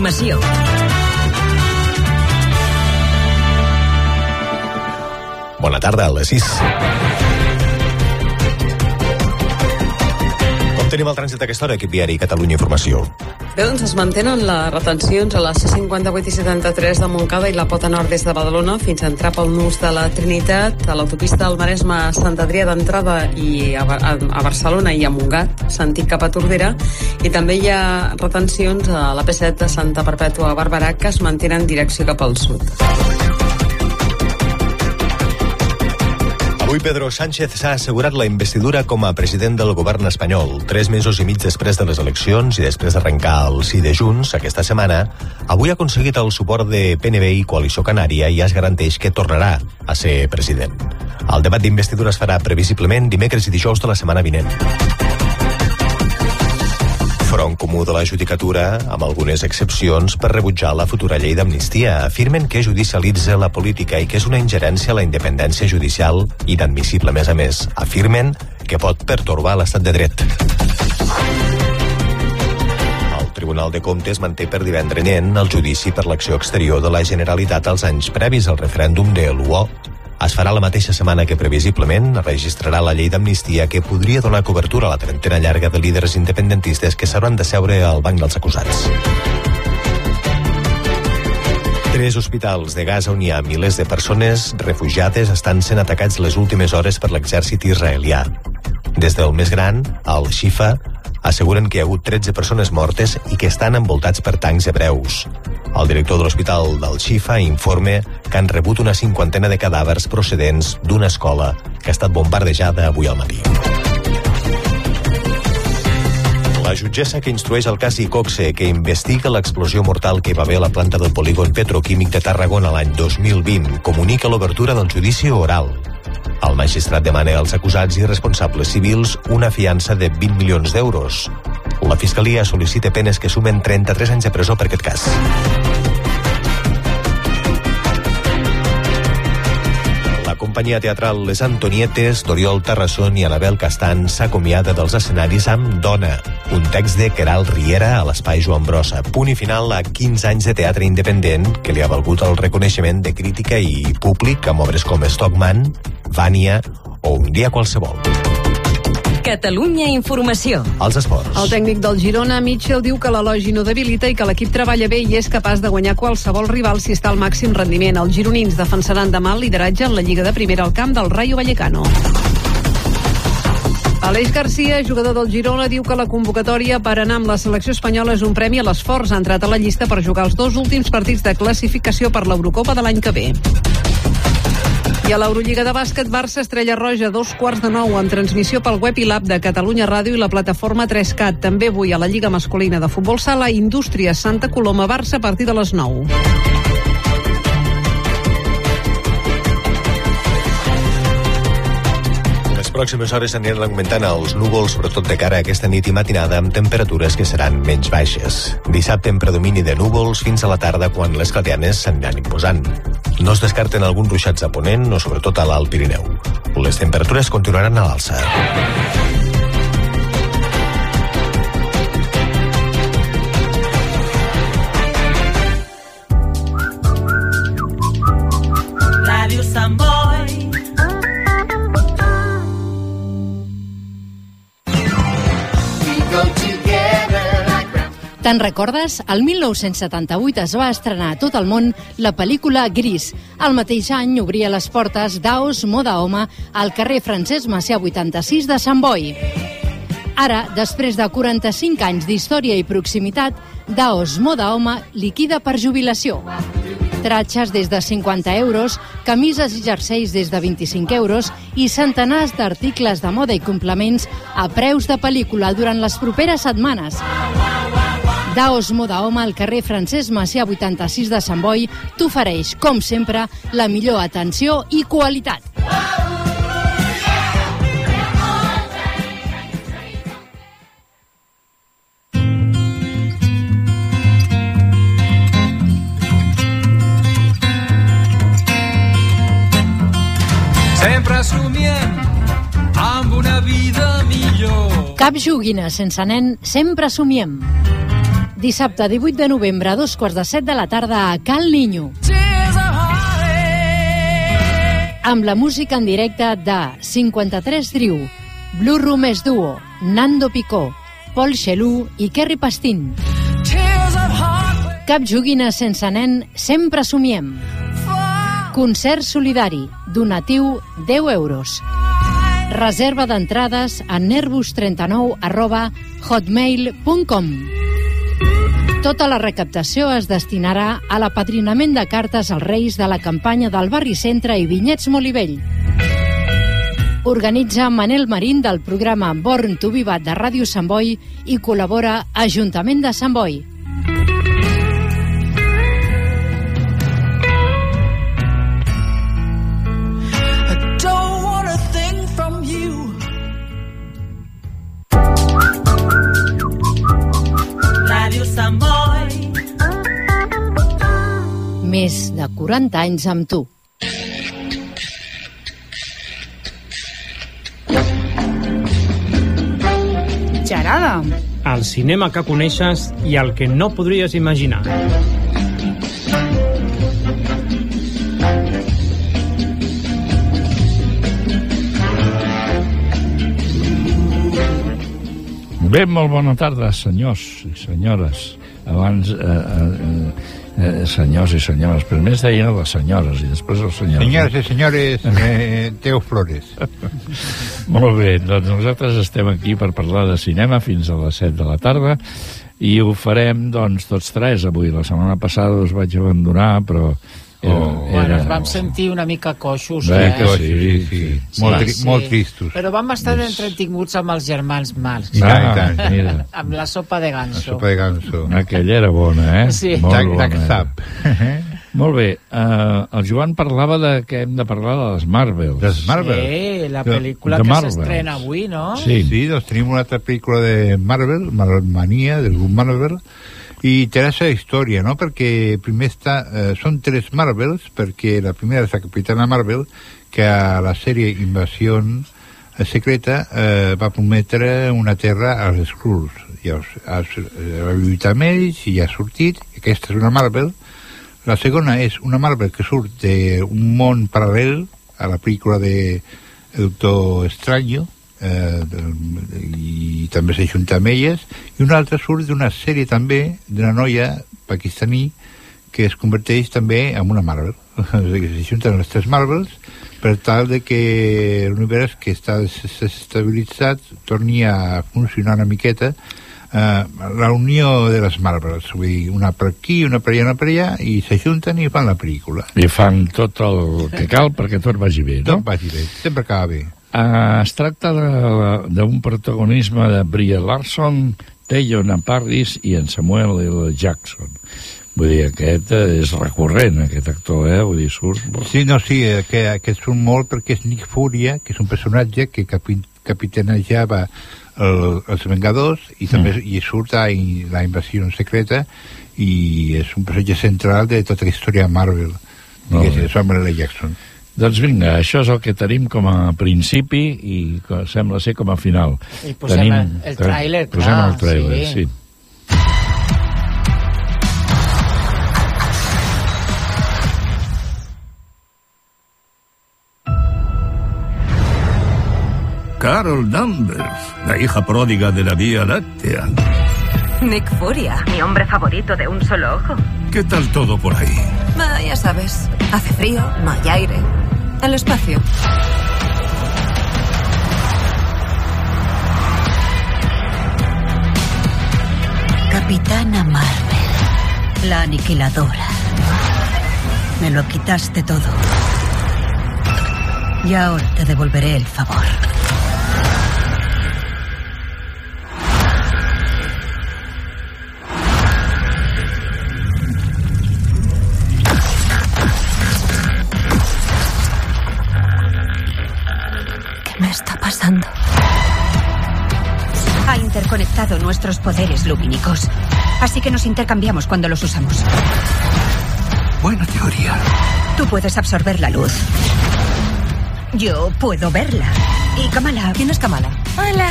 Informació. Bona tarda, a les 6. Com tenim el trànsit d'aquesta hora, equip viari Catalunya Informació? Bé, doncs es mantenen les retencions a la C58 i 73 de Montcada i la Pota Nord des de Badalona fins a entrar pel nus de la Trinitat, a l'autopista del Maresme a Sant Adrià d'entrada i a, a, a Barcelona i a Montgat, sentit cap a Tordera, i també hi ha retencions a la P7 de Santa Perpètua a Barberà que es mantenen en direcció cap al sud. Avui Pedro Sánchez s'ha assegurat la investidura com a president del govern espanyol. Tres mesos i mig després de les eleccions i després d'arrencar el sí de Junts aquesta setmana, avui ha aconseguit el suport de PNB i Coalició Canària i es garanteix que tornarà a ser president. El debat d'investidura es farà previsiblement dimecres i dijous de la setmana vinent. Front Comú de la Judicatura, amb algunes excepcions, per rebutjar la futura llei d'amnistia. Afirmen que judicialitza la política i que és una ingerència a la independència judicial inadmissible. A més a més, afirmen que pot pertorbar l'estat de dret. El Tribunal de Comptes manté per divendres el judici per l'acció exterior de la Generalitat als anys previs al referèndum de l'UO es farà la mateixa setmana que previsiblement registrarà la llei d'amnistia que podria donar cobertura a la trentena llarga de líders independentistes que s'hauran de seure al banc dels acusats. Tres hospitals de Gaza on hi ha milers de persones refugiades estan sent atacats les últimes hores per l'exèrcit israelià. Des del més gran, al Shifa, asseguren que hi ha hagut 13 persones mortes i que estan envoltats per tancs hebreus. El director de l'Hospital del Xifa informa que han rebut una cinquantena de cadàvers procedents d'una escola que ha estat bombardejada avui al matí. La jutgessa que instrueix el cas Icoxe, que investiga l'explosió mortal que hi va haver a la planta del polígon petroquímic de Tarragona l'any 2020, comunica l'obertura del judici oral. El magistrat demana als acusats i responsables civils una fiança de 20 milions d'euros. La Fiscalia sol·licita penes que sumen 33 anys de presó per aquest cas. Companyia teatral Les Antonietes d'Oriol Tarrasson i Anabel Castan s'acomiada dels escenaris amb Dona, un text de Queral Riera a l'Espai Joan Brossa. Punt i final a 15 anys de teatre independent que li ha valgut el reconeixement de crítica i públic amb obres com Stockman, Vània o Un dia qualsevol. Catalunya Informació. Els esports. El tècnic del Girona, Mitchell, diu que l'elogi no debilita i que l'equip treballa bé i és capaç de guanyar qualsevol rival si està al màxim rendiment. Els gironins defensaran demà el lideratge en la Lliga de Primera al camp del Rayo Vallecano. Aleix Garcia, jugador del Girona, diu que la convocatòria per anar amb la selecció espanyola és un premi a l'esforç. Ha entrat a la llista per jugar els dos últims partits de classificació per l'Eurocopa de l'any que ve. A l'Eurolliga de bàsquet, Barça Estrella Roja, dos quarts de nou, amb transmissió pel web i l'app de Catalunya Ràdio i la plataforma 3CAT. També avui a la Lliga Masculina de Futbol Sala, Indústria Santa Coloma, Barça, a partir de les 9. Pròximes hores aniran augmentant els núvols, sobretot de cara a aquesta nit i matinada, amb temperatures que seran menys baixes. Dissabte en predomini de núvols fins a la tarda quan les clarianes s'aniran imposant. No es descarten alguns ruixats a Ponent o sobretot a l'Alt Pirineu. Les temperatures continuaran a l'alça. Te'n recordes? El 1978 es va estrenar a tot el món la pel·lícula Gris. El mateix any obria les portes d'Aos Moda Home al carrer Francesc Macià 86 de Sant Boi. Ara, després de 45 anys d'història i proximitat, Daos Moda Home liquida per jubilació. Tratxes des de 50 euros, camises i jerseis des de 25 euros i centenars d'articles de moda i complements a preus de pel·lícula durant les properes setmanes. Daos Moda Home al carrer Francesc Macià 86 de Sant Boi t'ofereix, com sempre, la millor atenció i qualitat. Sempre somiem amb una vida millor. Cap joguina sense nen, sempre somiem. Dissabte 18 de novembre a dos quarts de set de la tarda a Cal Niño. Amb la música en directe de 53 Driu, Blue Room és Duo, Nando Picó, Paul Xelú i Kerry Pastin. Cap joguina sense nen, sempre somiem. Concert solidari, donatiu 10 euros. Reserva d'entrades a nervus39 arroba hotmail.com. Tota la recaptació es destinarà a l'apadrinament de cartes als Reis de la campanya del Barri Centre i Vinyets Molivell. Organitza Manel Marín del programa Born to Vivat de Ràdio Sant Boi i col·labora Ajuntament de Sant Boi. Més de 40 anys amb tu. Gerada. El cinema que coneixes i el que no podries imaginar. Bé, molt bona tarda, senyors i senyores. Abans, eh, eh, eh, senyors i senyores, primer es deien les senyores i després els senyors. Senyores i senyores, eh, Teo Flores. Molt bé, doncs nosaltres estem aquí per parlar de cinema fins a les 7 de la tarda i ho farem, doncs, tots tres avui. La setmana passada us vaig abandonar, però era... Oh. Bueno, ens vam sentir una mica coixos, Bé, eh? que sí, sí. Molt, Sí, tri sí. molt tristos. Però vam estar entretinguts amb els germans Marx. Tant. Ah, mira, amb la sopa de La ganso. sopa de ganso. aquella era bona, eh? Sí. Molt Tac, bona. tac, sap. Molt bé, eh, el Joan parlava de que hem de parlar de les Marvels. Les Marvel. Sí, la De- pel·lícula de que Marvels. s'estrena avui, no? Sí. Sí, doncs tenim una altra pel·lícula de Marvel, Marvel Mania, del grup Marvel, i té la seva història, no?, perquè primer està... Eh, són tres Marvels, perquè la primera és la Capitana Marvel, que a la sèrie Invasió Secreta eh, va prometre una terra als Skrulls. Llavors, ha, va lluitar amb ells i ha sortit. Aquesta és una Marvel. La segona és una Marvel que surt d'un món paral·lel a la pel·lícula de Doctor Extraño, eh, i també s'ajunta amb elles, i una altra surt d'una sèrie també d'una noia pakistaní que es converteix també en una Marvel. s'ajunten les tres Marvels per tal de que l'univers que està des- desestabilitzat torni a funcionar una miqueta eh, la unió de les Marvels, vull dir, una per aquí, una per allà, una per allà, i s'ajunten i fan la pel·lícula. I fan tot el que cal perquè tot vagi bé, no? Tot vagi bé, sempre acaba bé. Uh, es tracta d'un protagonisme de Brie Larson, Taylor Parris i en Samuel L. Jackson. Vull dir, aquest eh, és recurrent, aquest actor, eh? Vull dir, surt... Sí, no, sí, que, que surt molt perquè és Nick Furia, que és un personatge que capi, capitanejava el, els Vengadors i també Mm. i surt a in- la invasió secreta i és un personatge central de tota la història de Marvel. Diguéssim, bé. Samuel L. Jackson. Doncs vinga, això és el que tenim com a principi i sembla ser com a final. I posem tenim, el- el tràiler, Posem clar, el tràiler, sí. sí. Carol Danvers, la hija pródiga de la Vía Láctea. Nick Furia, mi hombre favorito de un solo ojo. ¿Qué tal todo por ahí? Ah, ya sabes, hace frío, no hay aire. El espacio. Capitana Marvel, la aniquiladora. Me lo quitaste todo. Y ahora te devolveré el favor. Nuestros poderes lumínicos. Así que nos intercambiamos cuando los usamos. Buena teoría. Tú puedes absorber la luz. Yo puedo verla. Y Kamala. ¿Quién es Kamala? Hola.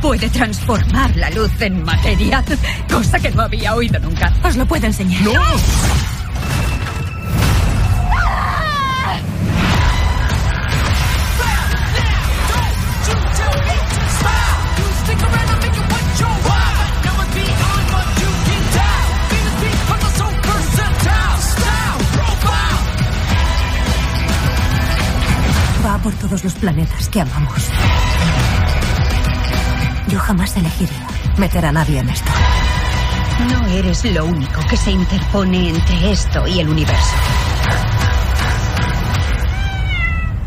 puede transformar la luz en materia, cosa que no había oído nunca. Os lo puedo enseñar. ¡No! Todos los planetas que amamos. Yo jamás elegiría meter a nadie en esto. No eres lo único que se interpone entre esto y el universo.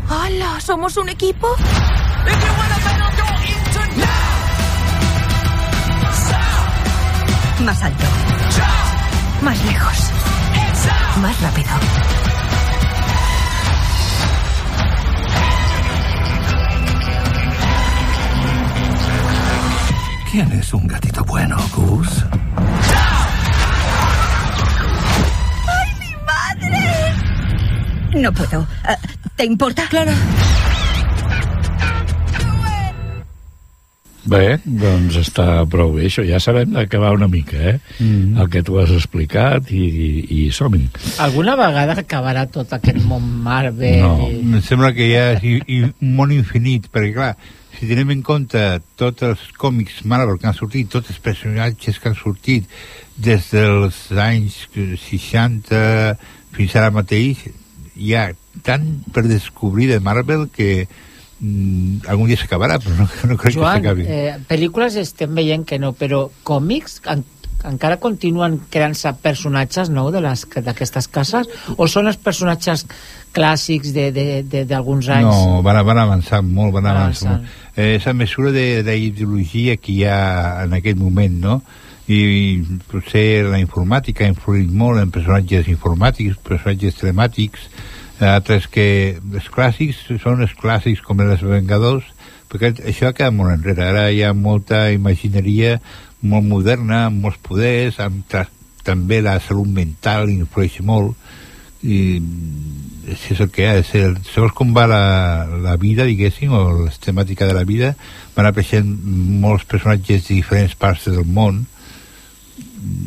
¡Hala! ¿Somos un equipo? Más alto. Más lejos. Más rápido. ¿Quién es un gatito bueno, Gus? No puedo. Eh, ¿Te importa? Claro. Bé, doncs està prou bé, això. Ja sabem de què va una mica, eh? Mm. El que tu has explicat i, i, i som-hi. Alguna vegada acabarà tot aquest món Marvel? No. i- Em sembla que ja és i, i un món infinit, perquè clar, si tenem en compte tots els còmics Marvel que han sortit, tots els personatges que han sortit des dels anys 60 fins ara mateix, hi ha tant per descobrir de Marvel que mm, algun dia s'acabarà, però no, no crec que Joan, s'acabi. eh, pel·lícules estem veient que no, però còmics en, encara continuen creant-se personatges nou d'aquestes cases o són els personatges clàssics de- de- de- d'alguns anys? No, van, van avançar molt, van Van avançar molt. Eh, és a mesura de, de ideologia que hi ha en aquest moment, no? I, i potser la informàtica ha influït molt en personatges informàtics, personatges telemàtics, eh, altres que els clàssics són els clàssics com els Vengadors, perquè això ha quedat molt enrere. Ara hi ha molta imagineria molt moderna, amb molts poders, amb també la salut mental influeix molt, i és el que és el, segons com va la, la vida, diguéssim, o la temàtica de la vida, van apareixent molts personatges de diferents parts del món,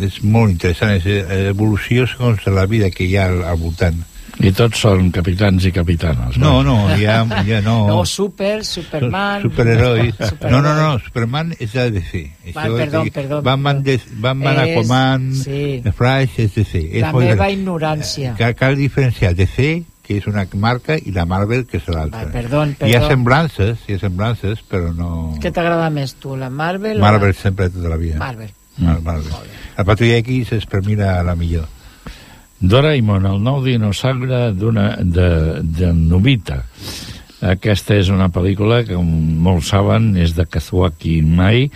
és molt interessant, és evolució segons la vida que hi ha al, al voltant. I tots són capitans i capitanes. No, no, hi ha, hi ha no... No, Super, Superman... Superherois. Superherois. No, no, no, Superman és de DC. Va, perdó, perdó, Batman, de, Batman És- Aquaman, sí. Flash és DC. És La meva diferent. ignorància. Cal, cal diferenciar DC, que és una marca, i la Marvel, que és l'altra. Va, perdó, Hi ha perdó. semblances, hi ha semblances, però no... Què t'agrada més, tu, la Marvel? o Marvel la... sempre tota la vida. Marvel. Mar- Marvel. La Patrulla X és per mi la, la millor. Doraemon, el nou dinosaure de, de Nobita. Aquesta és una pel·lícula que, com molts saben, és de Kazuaki Mai,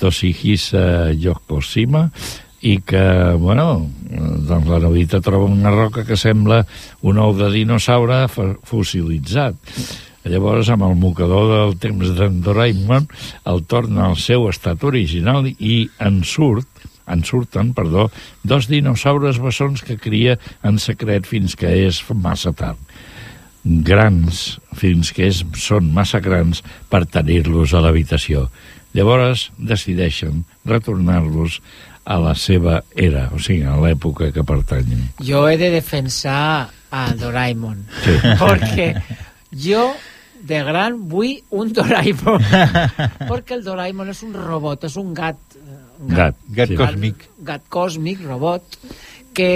Toshihisa Yokoshima, i que, bueno, doncs la Nobita troba una roca que sembla un ou de dinosaure fossilitzat. Llavors, amb el mocador del temps d'en Doraemon, el torna al seu estat original i en surt, en surten, perdó, dos dinosaures bessons que cria en secret fins que és massa tard. Grans, fins que és, són massa grans per tenir-los a l'habitació. Llavors decideixen retornar-los a la seva era, o sigui, a l'època que pertanyen. Jo he de defensar a Doraemon. Sí. Porque yo de gran vull un Doraemon. Porque el Doraemon és un robot, és un gat. Gat, Gat sí. còsmic. gat còsmic, robot, que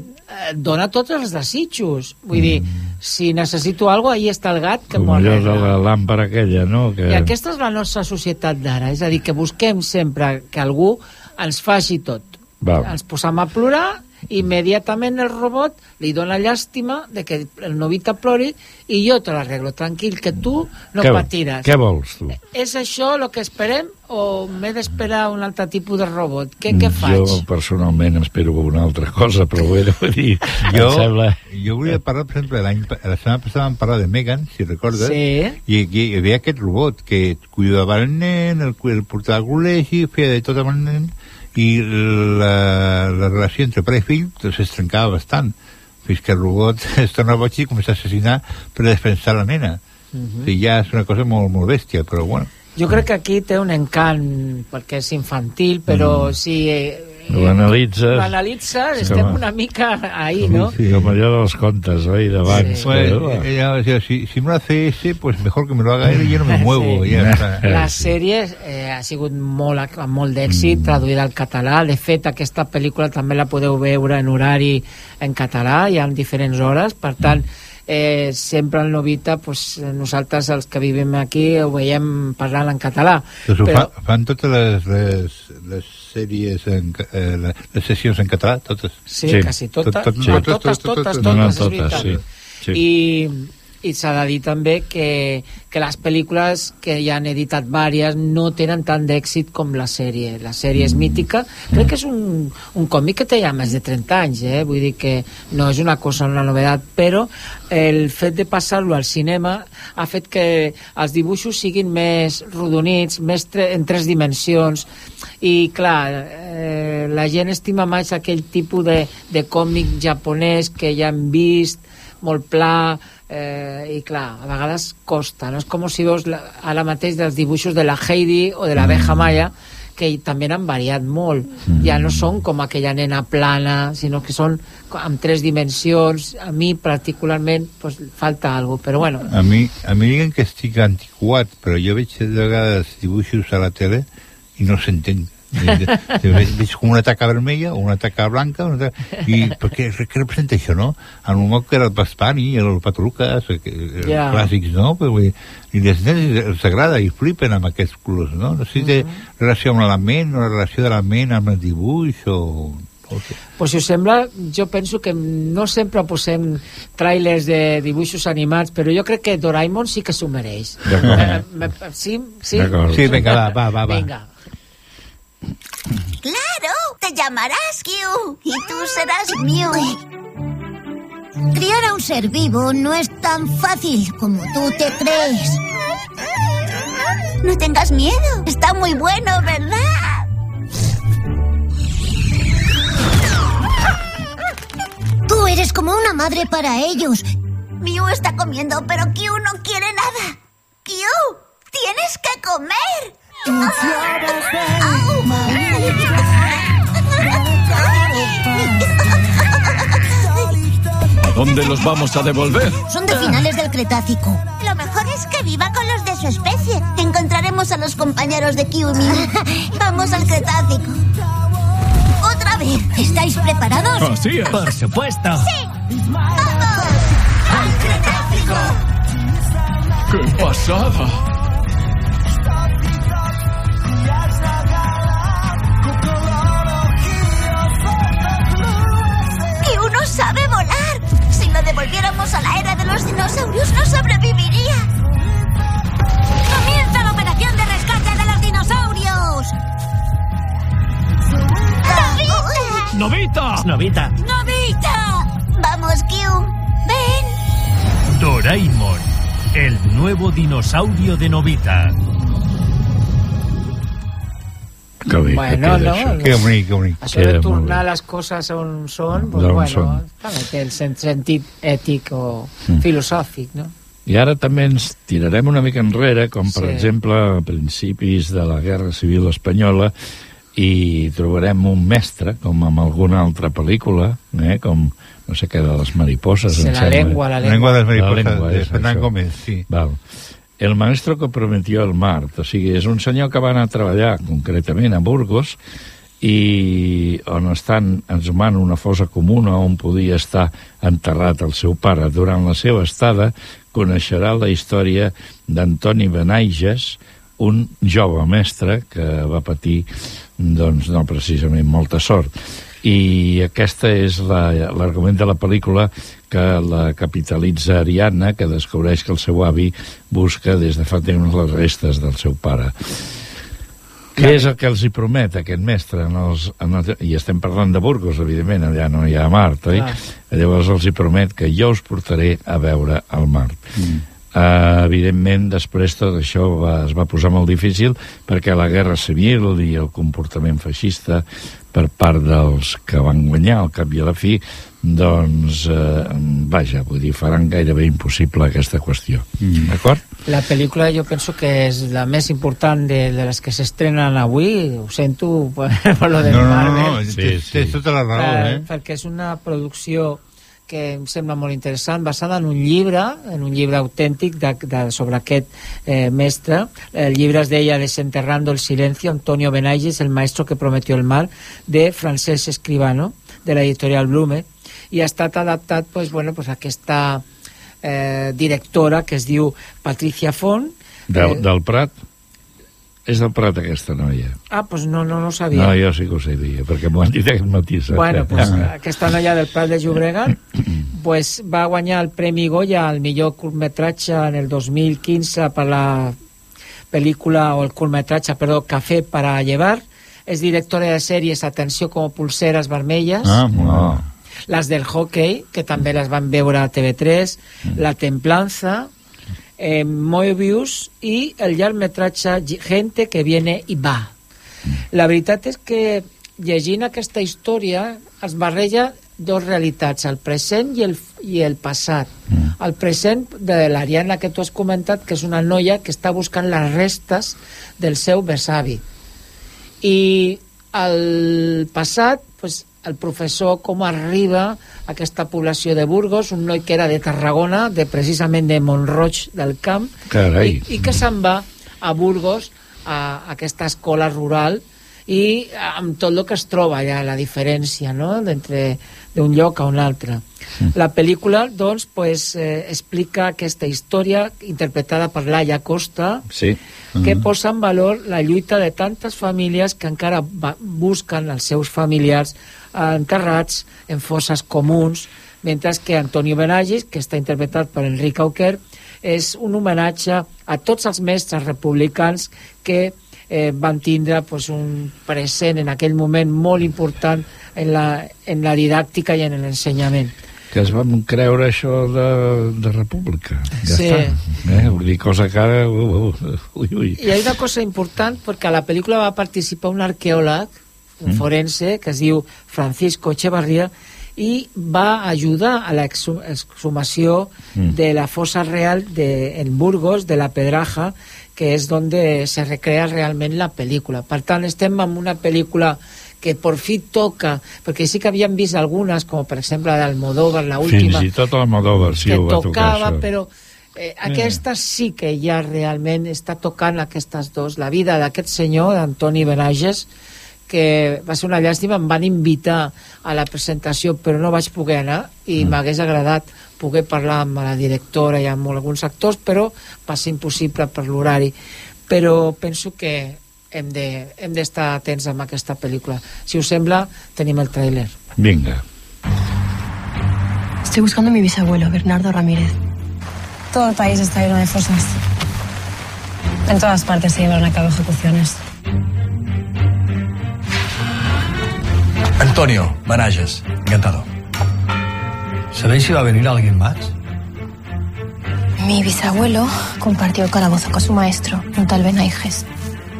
eh, dona tots els desitjos. Vull dir, si necessito alguna cosa, ahí està el gat que Com m'ho allò de la làmpara aquella, no? Que... I aquesta és la nostra societat d'ara, és a dir, que busquem sempre que algú ens faci tot. Val. Ens posam a plorar, immediatament el robot li dona llàstima de que el Novita plori i jo te l'arreglo tranquil, que tu no què, patiràs. Què vols, tu? És això el que esperem o m'he d'esperar un altre tipus de robot? Què, què faig? Jo personalment espero una altra cosa, però ho he de dir. Jo, Em sembla... jo volia parlar, per exemple, l'any la setmana passada vam parlar de Megan, si recordes, Sí. i, i hi havia aquest robot que cuidava el nen, el, el portava al col·legi, feia de tot amb el nen, i la, la relació entre pare i fill doncs, es trencava bastant, fins que el robot es torna boig i comença a assassinar per defensar la nena. Mhm. o sigui, ja és una cosa molt, molt bèstia, però bueno. Jo crec que aquí té un encant, perquè és infantil, però Mm. si eh, L'analitzes... l'analitzes, Sí, estem home. una mica ahí, ¿no? Sí, com allò dels contes, oi, d'abans. Pues, que- ella decía, si, si me lo hace ese, pues mejor que me lo haga él y yo no me muevo. Sí. y ya está. La sèrie eh, ha sigut molt, molt d'èxit, traduïda al català. De fet, aquesta pel·lícula també la podeu veure en horari en català, hi ha diferents hores, per tant, eh, sempre al Novita, pues, nosaltres els que vivim aquí ho veiem parlant en català. Ho Però, fa, fan totes les, les, les sèries, en, eh, les sessions en català, totes. Sí, sí. quasi totes. Tot- tot- no, tot- totes, tot- tot- totes, tot- totes, No, no, és totes, veritat. sí. Sí. I, i s'ha de dir també que, que les pel·lícules que ja han editat vàries no tenen tant d'èxit com la sèrie. La sèrie és mítica. Crec que és un, un còmic que té ja més de 30 anys, eh? vull dir que no és una cosa, una novedat, però el fet de passar-lo al cinema ha fet que els dibuixos siguin més rodonits, més tre en tres dimensions, i clar, eh, la gent estima més aquell tipus de, de còmic japonès que ja hem vist, molt pla, eh, i clar, a vegades costa, no? És com si veus la, ara mateix dels dibuixos de la Heidi o de la Beja Maya, que també han variat molt. Ja no són com aquella nena plana, sinó que són amb tres dimensions. A mi, particularment, pues, falta cosa, però bueno, A mi, a mi diguen que estic antiquat, però jo veig de vegades dibuixos a la tele i no s'entén. veig, com una taca vermella o una taca blanca una taca, i perquè què representa això, no? En un moment que era el Paspani, el Patrucas els Ja. clàssics, no? Però, vull dir, i les nens els agrada i flipen amb aquests colors, no? No sé si té relació amb la ment o la relació de la ment amb el dibuix o... o què. Pues si us sembla, jo penso que no sempre posem trailers de dibuixos animats, però jo crec que Doraemon sí que s'ho mereix. Eh, sí, sí. Sí, vinga, va, va, va. va. Claro, te llamarás Q y tú serás Mew. Criar a un ser vivo no es tan fácil como tú te crees. No tengas miedo, está muy bueno, ¿verdad? Tú eres como una madre para ellos. Mew está comiendo, pero Q no quiere nada. Q, tienes que comer. ¿A dónde los vamos a devolver? Son de finales del Cretácico. Lo mejor es que viva con los de su especie. Encontraremos a los compañeros de Kiumi. Vamos al Cretácico. Otra vez. ¿Estáis preparados? Así es. Por supuesto. ¡Vamos! ¡Al Cretácico! ¡Qué pasada! Sabe volar! Si lo devolviéramos a la era de los dinosaurios, no sobreviviría. ¡Comienza la operación de rescate de los dinosaurios! ¡Novita! Novita. Novita. ¡Novita! ¡Vamos, Kiu! ¡Ven! Doraemon. El nuevo dinosaurio de Novita. Que bé, que Bueno, queda no, això. Que bonic, que bonic. Això de Queda molt tornar les coses on són, pues, D'on bueno, són. també té el sen- sentit ètic o Mm. filosòfic, no? I ara també ens tirarem una mica enrere, com per Sí. exemple a principis de la Guerra Civil Espanyola, i trobarem un mestre, com amb alguna altra pel·lícula, eh, com no sé què, de les mariposas, Sí, la sembla. lengua, la La lengua de las mariposas, La lengua, de Fernán això. Gómez, sí. Val. El maestro que prometió el Mart, o sigui, és un senyor que va anar a treballar concretament a Burgos i on estan exhumant una fosa comuna on podia estar enterrat el seu pare. Durant la seva estada coneixerà la història d'Antoni Benaiges, un jove mestre que va patir, doncs, no precisament molta sort. I aquesta és la- l'argument la, de la pel·lícula que la capitalitza Ariadna, que descobreix que el seu avi busca des de fa temps les restes del seu pare. Què és el que els hi promet aquest mestre? En els, en els, I estem parlant de Burgos, evidentment, allà no hi ha Mart, oi? Clar. Llavors els hi promet que jo us portaré a veure el Mart. Mm. Uh, evidentment, després tot això va, es va posar molt difícil perquè la guerra civil i el comportament feixista per part dels que van guanyar al cap i a la fi, doncs, eh, vaja, vull dir, faran gairebé impossible aquesta qüestió. Mm. D'acord? La pel·lícula jo penso que és la més important de, de les que s'estrenen avui, ho sento per, per lo de No, no, no, Marvel. no, sí, sí. tens tota la raó, Per- eh? Perquè és una producció que em sembla molt interessant, basada en un llibre, en un llibre autèntic de, de, sobre aquest eh, mestre. El llibre es deia Desenterrando el silencio, Antonio Benayes, el maestro que prometió el mal, de Francesc Escribano, de l'editorial Blume, i ha estat adaptat pues, bueno, pues, a aquesta eh, directora que es diu Patricia Font. Del, Eh, del Prat? És del Prat, aquesta noia. Ah, pues no, no, no ho sabia. No, jo sí que ho sabia, perquè m'ho han dit aquest matí. saps? Bueno, pues, Ah. aquesta noia del Prat de Llobregat pues, va guanyar el Premi Goya al millor curtmetratge en el 2015 per la pel·lícula, o el curtmetratge, perdó, Café para llevar. És directora de sèries Atenció com pulseres vermelles. Ah, no. les del hockey, que també les van veure a TV3, La Templanza, eh, Moebius i el llargmetratge Gente que viene i va. La veritat és que llegint aquesta història es barreja dos realitats, el present i el, i el passat. El present de l'Ariana que tu has comentat, que és una noia que està buscant les restes del seu besavi. I el passat, pues, el professor com arriba a aquesta població de Burgos, un noi que era de Tarragona, de precisament de Montroig del Camp, Carai. i, i que se'n va a Burgos, a, a aquesta escola rural, i amb tot el que es troba allà, la diferència no? d'entre d'un lloc a un altre. La pel·lícula, doncs, pues, eh, explica aquesta història interpretada per Laia Costa, Sí. que posa en valor la lluita de tantes famílies que encara va, busquen els seus familiars enterrats en fosses comuns, mentre que Antonio Benagis, que està interpretat per Enric Auquer, és un homenatge a tots els mestres republicans que eh, van tindre pues, un present en aquell moment molt important en la, en la didàctica i en l'ensenyament. Que es van creure això de, de república. Ja Sí. està. Eh? Vull dir, cosa que ara... Uh, uh, ui, ui. I hi ha una cosa important, perquè a la pel·lícula va participar un arqueòleg, Mm. forense, que es diu Francisco Echevarría, i va ajudar a l'exhumació Mm. de la fossa real de, en Burgos, de la Pedraja, que és on se recrea realment la pel·lícula. Per tant, estem en una pel·lícula que per fi toca, perquè sí que havíem vist algunes, com per exemple d'Almodóvar, la última, Fins i tot el Modóvar, sí, que ho va tocar, tocava, això. però eh, aquesta sí que ja realment està tocant aquestes dos, la vida d'aquest senyor, d'Antoni Benages, que va ser una llàstima, em van invitar a la presentació, però no vaig poder anar i Mm. m'hagués agradat poder parlar amb la directora i amb alguns actors, però va ser impossible per l'horari. Però penso que hem de- hem d'estar atents amb aquesta pel·lícula. Si us sembla, tenim el tràiler. Vinga. Estoy buscando a mi bisabuelo, Bernardo Ramírez. Todo el país está lleno de fosas. En todas partes se llevan a cabo ejecuciones. Antonio, Manages, encantado. ¿Sabéis si va a venir alguien más? Mi bisabuelo compartió el calabozo con su maestro, un tal Benaiges.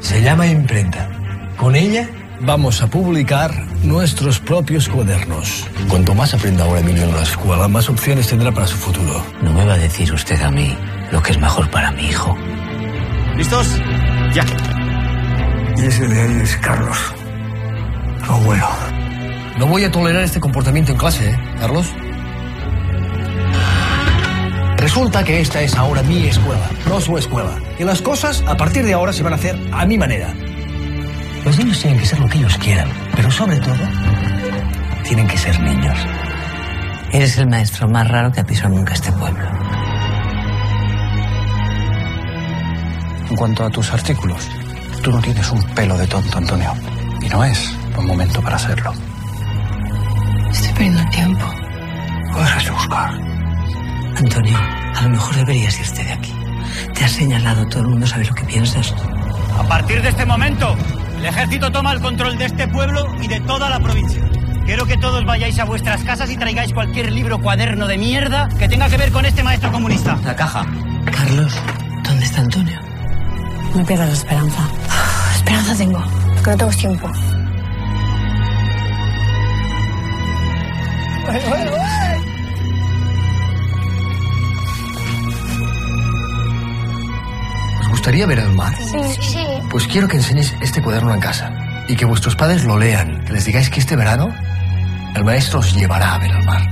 Se llama imprenta. Con ella vamos a publicar nuestros propios cuadernos. Cuanto más aprenda ahora Emilio en la escuela, más opciones tendrá para su futuro. No me va a decir usted a mí lo que es mejor para mi hijo. ¿Listos? Ya. Y ese de ahí es Carlos. Tu abuelo. No voy a tolerar este comportamiento en clase, ¿eh, Carlos? Resulta que esta es ahora mi escuela, no su escuela. Y las cosas, a partir de ahora, se van a hacer a mi manera. Los niños tienen que ser lo que ellos quieran, pero sobre todo, tienen que ser niños. Eres el maestro más raro que ha pisado nunca este pueblo. En cuanto a tus artículos, tú no tienes un pelo de tonto, Antonio. Y no es buen momento para hacerlo. Tiempo. Puedes de buscar. Antonio, a lo mejor deberías irte de aquí. Te has señalado, todo el mundo sabe lo que piensas. A partir de este momento, el ejército toma el control de este pueblo y de toda la provincia. Quiero que todos vayáis a vuestras casas y traigáis cualquier libro cuaderno de mierda que tenga que ver con este maestro comunista. La caja. Carlos, ¿dónde está Antonio? No pierdas la esperanza. Esperanza tengo, que no tengo tiempo. ¿Os gustaría ver el mar? Sí, sí. Pues quiero que enseñéis este cuaderno en casa y que vuestros padres lo lean, que les digáis que este verano el maestro os llevará a ver el mar.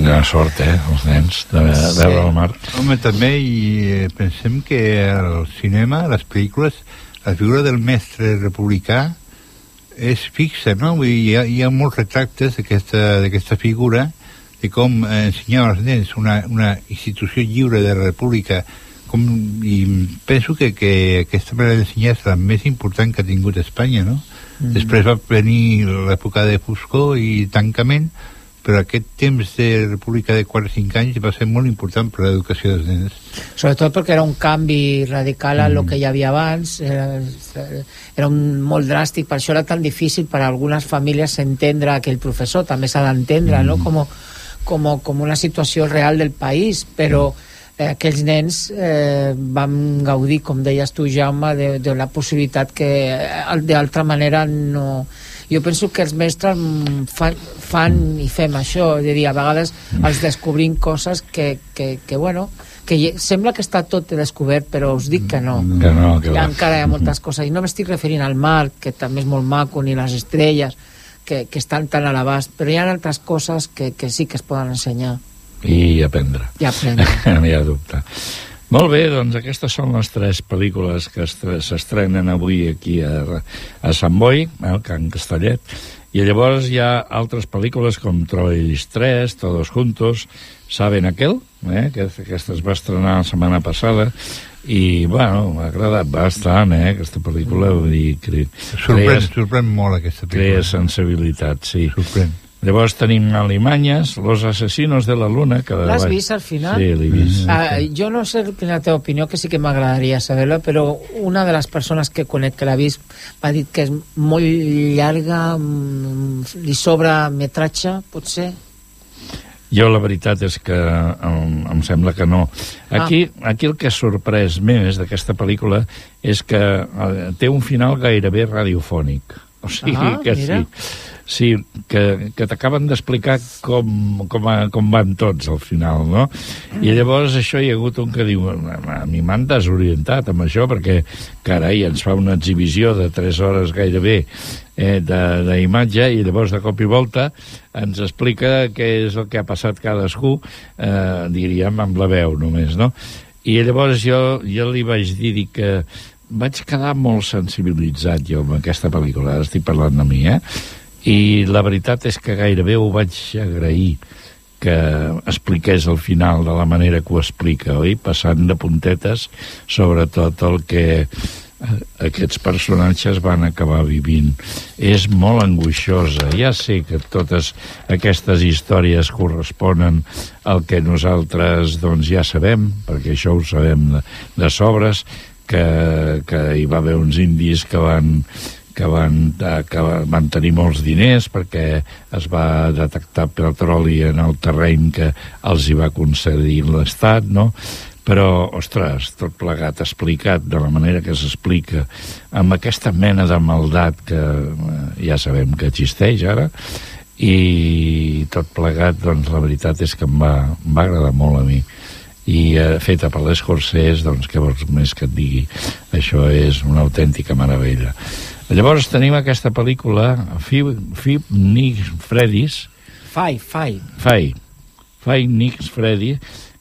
Una sort, eh, els nens, de, de Sí. veure el mar. Home, també i eh, pensem que el cinema, les pel·lícules, la figura del mestre republicà és fixa, no? Vull dir, hi ha, hi ha molts retractes d'aquesta figura de com eh, ensenyava als nens una, una institució lliure de la república com, i penso que, que aquesta manera d'ensenyar és la més important que ha tingut Espanya, no? Mm. Després va venir l'època de Foscor i tancament, però aquest temps de república de 4 o 5 anys va ser molt important per a l'educació dels nens. sobretot perquè era un canvi radical a lo que hi havia abans era, era un, molt dràstic per això era tan difícil per a algunes famílies entendre aquell professor també s'ha d'entendre no? com, com, com una situació real del país però eh, aquells nens eh, van gaudir, com deies tu Jaume de, de la possibilitat que eh, d'altra manera no jo penso que els mestres fan, fan i fem això, és a dir, a vegades els descobrim coses que, que, que bueno, que sembla que està tot descobert, però us dic que no. Que no, que va. encara hi ha moltes coses, i no m'estic referint al mar, que també és molt maco, ni les estrelles, que, que estan tan a l'abast, però hi ha altres coses que, que sí que es poden ensenyar I aprendre. i aprendre. no hi ha dubte. Molt bé, doncs aquestes són les tres pel·lícules que estre- s'estrenen avui aquí a, a Sant Boi, al Can Castellet, i llavors hi ha altres pel·lícules com Troyes 3, Todos Juntos, Saben Aquel, eh, que aquesta es va estrenar la setmana passada, i, bueno, m'ha agradat bastant, eh, aquesta pel·lícula, vull dir, cre... Sorprèn, crea- sorprèn molt aquesta crea pel·lícula. sensibilitat, sí. Sorprèn. Llavors tenim Alemanyes, Los asesinos de la luna... Que L'has vist al final? Sí, l'he vist. Ah, jo no sé la teva opinió, que sí que m'agradaria saber-la, però una de les persones que conec que l'ha vist m'ha dit que és molt llarga, mm, li sobra metratge, potser? Jo la veritat és que em, em sembla que no. Aquí, ah. aquí el que ha sorprès més d'aquesta pel·lícula és que eh, té un final gairebé radiofònic. O sigui Ah, que mira. sí. Sí, que, que t'acaben d'explicar com, com, a, com van tots al final, no? I llavors això hi ha hagut un que diu a mi m'han desorientat amb això perquè, carai, ens fa una exhibició de 3 hores gairebé eh, de- d'imatge i llavors de cop i volta ens explica què és el que ha passat cadascú, eh, diríem, amb la veu només, no? I llavors jo, jo li vaig dir dic que vaig quedar molt sensibilitzat jo amb aquesta pel·lícula, ara estic parlant de mi, eh? I la veritat és que gairebé ho vaig agrair que expliqués el final de la manera que ho explica, oi? Passant de puntetes sobre tot el que eh, aquests personatges van acabar vivint. És molt angoixosa. Ja sé que totes aquestes històries corresponen al que nosaltres doncs, ja sabem, perquè això ho sabem de, de sobres, que, que hi va haver uns indis que van que van, eh, que van tenir molts diners perquè es va detectar petroli en el terreny que els hi va concedir l'Estat, no? Però, ostres, tot plegat explicat de la manera que s'explica, amb aquesta mena de maldat que eh, ja sabem que existeix ara, i tot plegat, doncs la veritat és que em va, em va agradar molt a mi i eh, feta per l'Escorsès, doncs què vols més que et digui? Això és una autèntica meravella. Llavors tenim aquesta pel·lícula, Five, Five Nicks Freddy's, Fai, fai. Fai, Fai Nicks Freddy,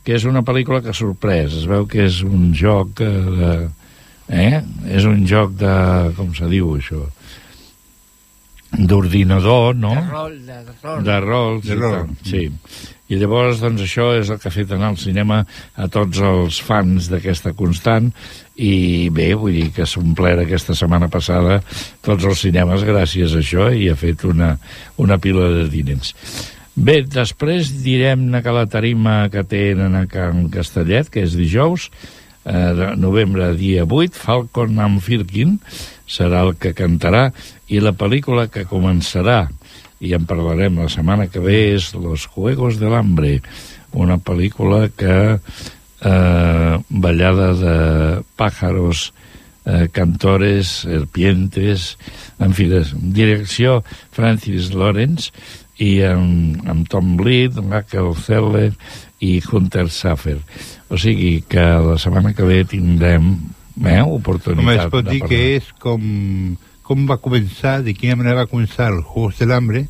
que és una pel·lícula que ha sorprès. Es veu que és un joc eh, de... Eh? És un joc de... com se diu això? D'ordinador, no? De rol, de, rol. De rol, De rol. sí. I llavors, doncs, això és el que ha fet anar al cinema a tots els fans d'aquesta constant i bé, vull dir que s'ha omplert aquesta setmana passada tots els cinemes gràcies a això i ha fet una, una pila de diners. Bé, després direm-ne que la tarima que tenen a Can Castellet, que és dijous, eh, novembre dia 8, Falcon and Firkin serà el que cantarà i la pel·lícula que començarà i en parlarem la setmana que ve, és Los Juegos del Hambre, una pel·lícula que eh, ballada de pájaros, eh, cantores, serpientes, en fi, de direcció Francis Lawrence i amb, amb Tom Bleed, Michael Zeller i Hunter Saffer. O sigui que la setmana que ve tindrem eh, oportunitat Home, es pot de dir que és com, com va començar, de quina manera va començar els Juegos del Hambre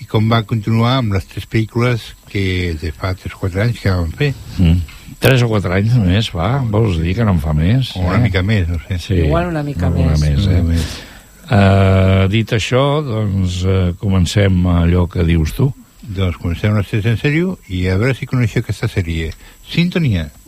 i com va continuar amb les tres pel·lícules que de fa 3-4 anys que van fer. Mm. Tres o quatre anys només fa, vols dir que no en fa més? O una mica més, no sé. Sí, Igual una mica alguna més. més eh? Una més. Uh, dit això, doncs uh, comencem allò que dius tu. Doncs comencem una sèrie en sèrio i a veure si coneixeu aquesta sèrie. Sintonia. Bé,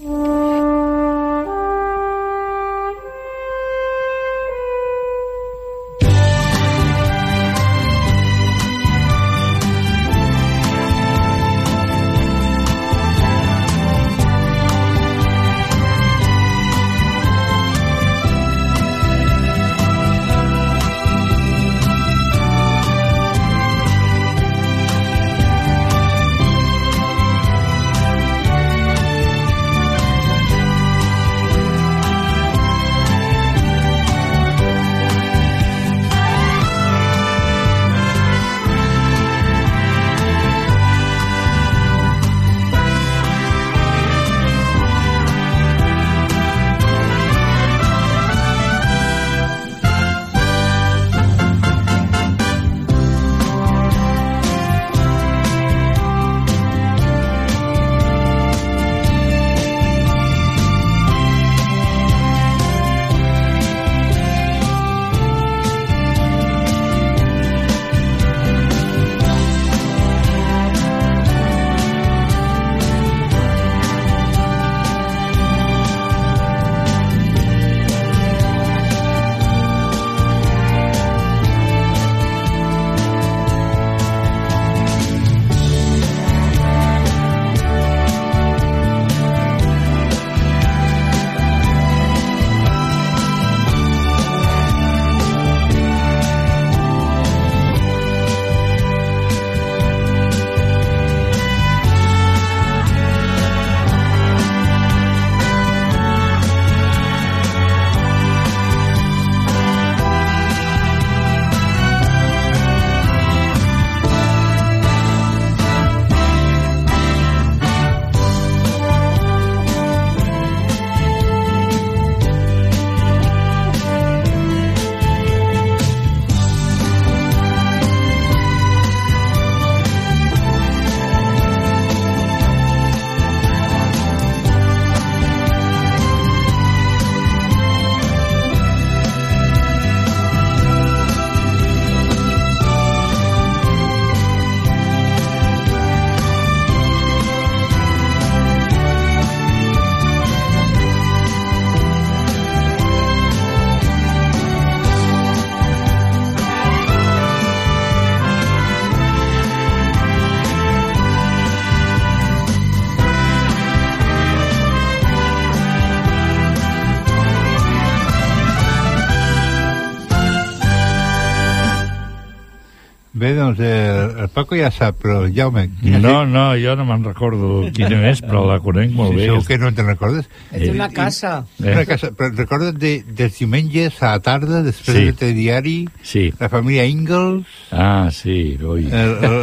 doncs el, el Paco ja sap, però Jaume... No, no, jo no me'n recordo quina és, però la conec molt Sí, bé. segur que no te'n recordes? És una casa. Eh? Una casa, però recordes de, dels diumenges a la tarda, després Sí. del telediari, Sí. la família Ingalls, Ah, sí, oi. el, el,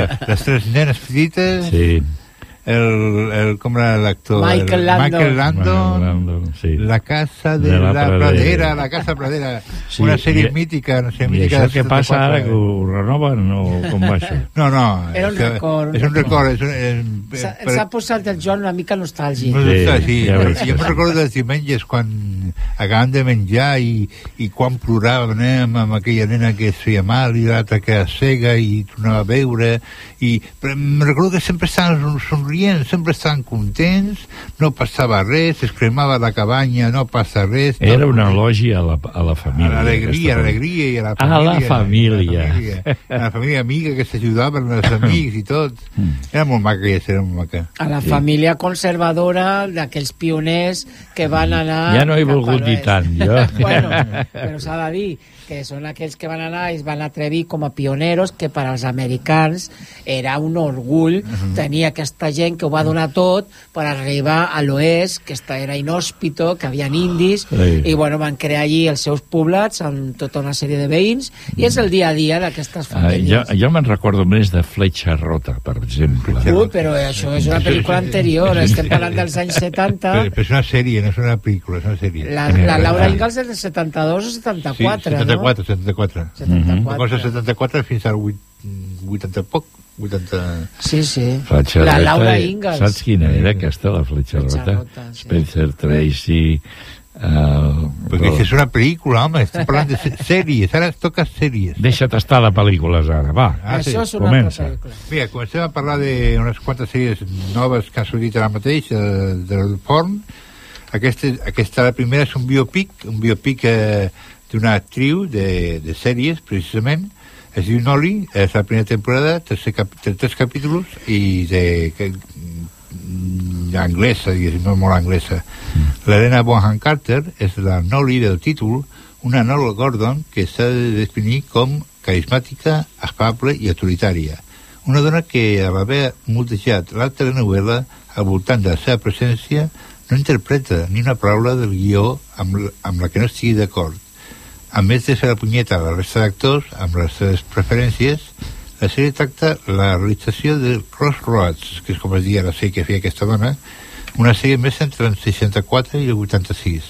el, les tres nenes petites, Sí. El, el com era l'actor? Michael El Landon. Michael Landon, Michael Landon, sí. la casa de, De la la, Pradera. pradera, la casa pradera, Sí, una sèrie i- mítica, no sé, I mítica això què passa 74. ara, que ho renoven o com va això? No, no, Era un que- record. És un record, és un, és, S'ha ha posat el Joan una mica nostàlgic. No, Sí, sí, sí, ja que jo me'n recordo dels diumenges quan acabàvem de menjar i, i quan ploràvem eh, amb, aquella nena que es feia mal i l'altra que era cega i tornava a veure i me'n recordo que sempre estaven somrient vivien, sempre estaven contents, no passava res, es cremava la cabanya, no passa res. Era una elogi a la, a la família. A l'alegria, a l'alegria i a la A família. la família. A la família, a la família amiga que s'ajudaven els amics i tot. Mm. Era molt maca, aquesta, era molt maca. A la família conservadora d'aquells pioners que van anar... Ja no he a volgut dir tant, jo. bueno, però s'ha de dir que són aquells que van anar i es van atrevir com a pioneros que per als americans era un orgull tenir aquesta gent que ho va donar tot per arribar a l'oest, que esta era inhòspito, que havien indis, Sí. i bueno, van crear allí els seus poblats amb tota una sèrie de veïns, i és el dia a dia d'aquestes Ah, jo, famílies. jo me'n recordo més de Fletxa Rota, per exemple. Ui, però això és una pel·lícula anterior, estem parlant dels anys 70. Però, però és una sèrie, no és una pel·lícula, és una sèrie. La, la Laura Ingalls és del 72 o 74, sí, 74, 74. 74. Cosa 74 fins al 8, 80 poc, 80... Sí, sí. Fletxa La Laura eh, Ingalls. Saps quina era aquesta, la Fletxa Fletxa Rota? Rota, sí. Spencer Tracy... Uh, Perquè això és una pel·lícula, home, estem parlant de sèries, ara es toca sèries. Deixa't estar de pel·lícules ara, va. Ah, sí. Comença. Mira, comencem a parlar d'unes quantes sèries noves que han sortit ara mateix eh, del forn. Aquesta, aquesta la primera és un biopic, un biopic eh, d'una actriu de, de sèries, precisament. Es diu Noli, és la primera temporada, tercer cap, tres capítols i de... Que, mm, anglesa, diguéssim, no molt anglesa. L'Helena Bonham Carter és la Noli del títol, una Nola Gordon que s'ha de definir com carismàtica, afable i autoritària. Una dona que, a l'haver mutejat la telenovel·la al voltant de la seva presència, no interpreta ni una paraula del guió amb, amb la que no estigui d'acord. A més de fer la punyeta a la resta d'actors, amb les seves preferències, la sèrie tracta la realització del Crossroads, que és com es deia la sèrie que feia aquesta dona, una sèrie més entre el 64 i el 86.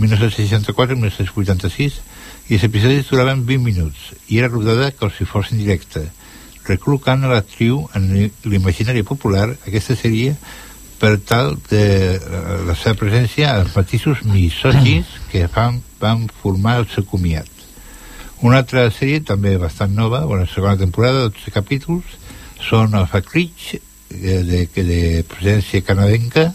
1964 i 1986, i els episodis duraven 20 minuts, i era rodada com si fos en directe, recol·locant a l'actriu en l'imaginari popular aquesta sèrie per tal de eh, la seva presència als matisos misògins que fan, van formar el seu comiat. Una altra sèrie, també bastant nova, una segona temporada, 12 capítols, són els Ridge, de, de, de presència canadenca,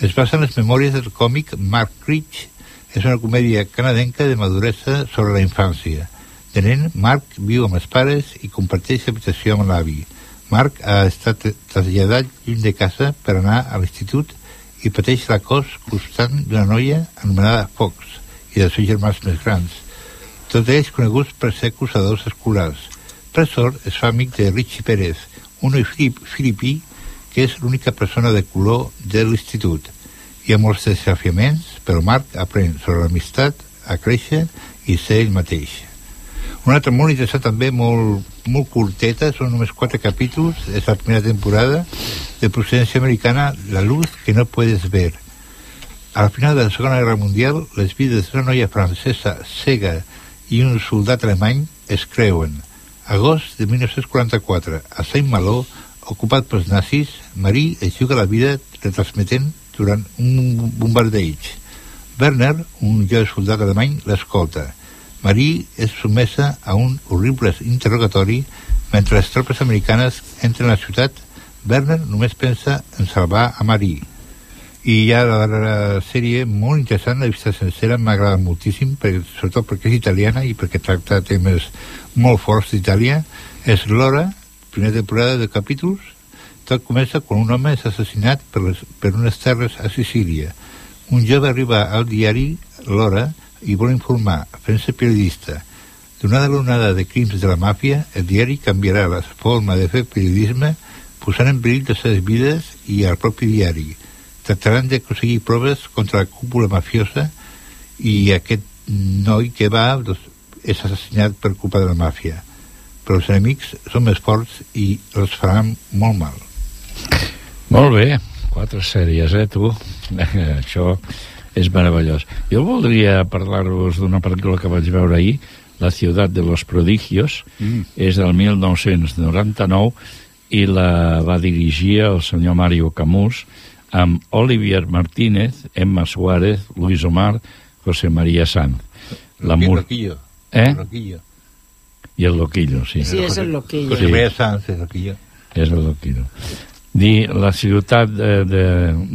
es basa en les memòries del còmic Mark Ridge, és una comèdia canadenca de maduresa sobre la infància. De nen, Mark viu amb els pares i comparteix habitació amb l'avi. Mark ha estat traslladat lluny de casa per anar a l'institut i pateix l'acòs constant d'una noia anomenada Fox i dels seus germans més grans, tots ells coneguts per ser acusadors escolars. Per sort, es fa amic de Richie Pérez, un noi filip, filipí que és l'única persona de color de l'institut. Hi ha molts desafiaments, però Marc aprèn sobre l'amistat, a créixer i ser ell mateix. Una altra molt interessant també, molt, molt curteta, són només quatre capítols, és la primera temporada, de procedència americana, La luz que no puedes ver. A la final de la Segona Guerra Mundial, les vides d'una noia francesa cega i un soldat alemany es creuen. Agost de 1944, a Saint-Malo, ocupat pels nazis, Marie es juga la vida retransmetent durant un bombardeig. Werner, un jove soldat alemany, l'escolta. Marie és sotmesa a un horrible interrogatori mentre les tropes americanes entren a la ciutat. Werner només pensa en salvar a Marie. I ja la darrera sèrie, molt interessant, la vista sencera, m'ha agradat moltíssim, perquè, sobretot perquè és italiana i perquè tracta temes molt forts d'Itàlia. És l'hora, primera temporada de capítols, tot comença quan un home és assassinat per, les, per unes terres a Sicília. Un jove arriba al diari L'Hora i vol informar, fent-se periodista. Donada l'onada de crims de la màfia, el diari canviarà la forma de fer periodisme posant en perill les seves vides i el propi diari. Tractaran d'aconseguir proves contra la cúpula mafiosa i aquest noi que va doncs, és assassinat per culpa de la màfia. Però els enemics són més forts i els faran molt mal. Molt bé, quatre sèries, eh, tu? Això és meravellós. Jo voldria parlar-vos d'una pel·lícula que vaig veure ahir, La ciutat de los prodigios, mm. és del 1999 i la va dirigir el senyor Mario Camus amb Olivier Martínez, Emma Suárez, Luis Omar, José María Sanz. La mur- Loquillo. Eh? Loquillo. I el Loquillo, sí. Sí, és el Loquillo. José María Sanz és Loquillo. És el Loquillo. Dir la ciutat de, de,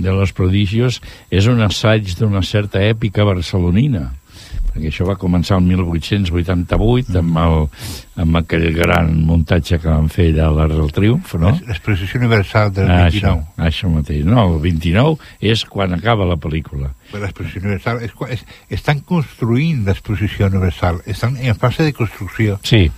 de los prodigios és un assaig d'una certa èpica barcelonina perquè això va començar el 1888 amb, el, amb aquell gran muntatge que van fer allà a l'Arc del Triomf, no? L'exposició universal del Ah, 29. Això, això mateix. No, el 29 és quan acaba la pel·lícula. L'exposició universal és, és, estan construint l'exposició universal estan en fase de construcció Sí,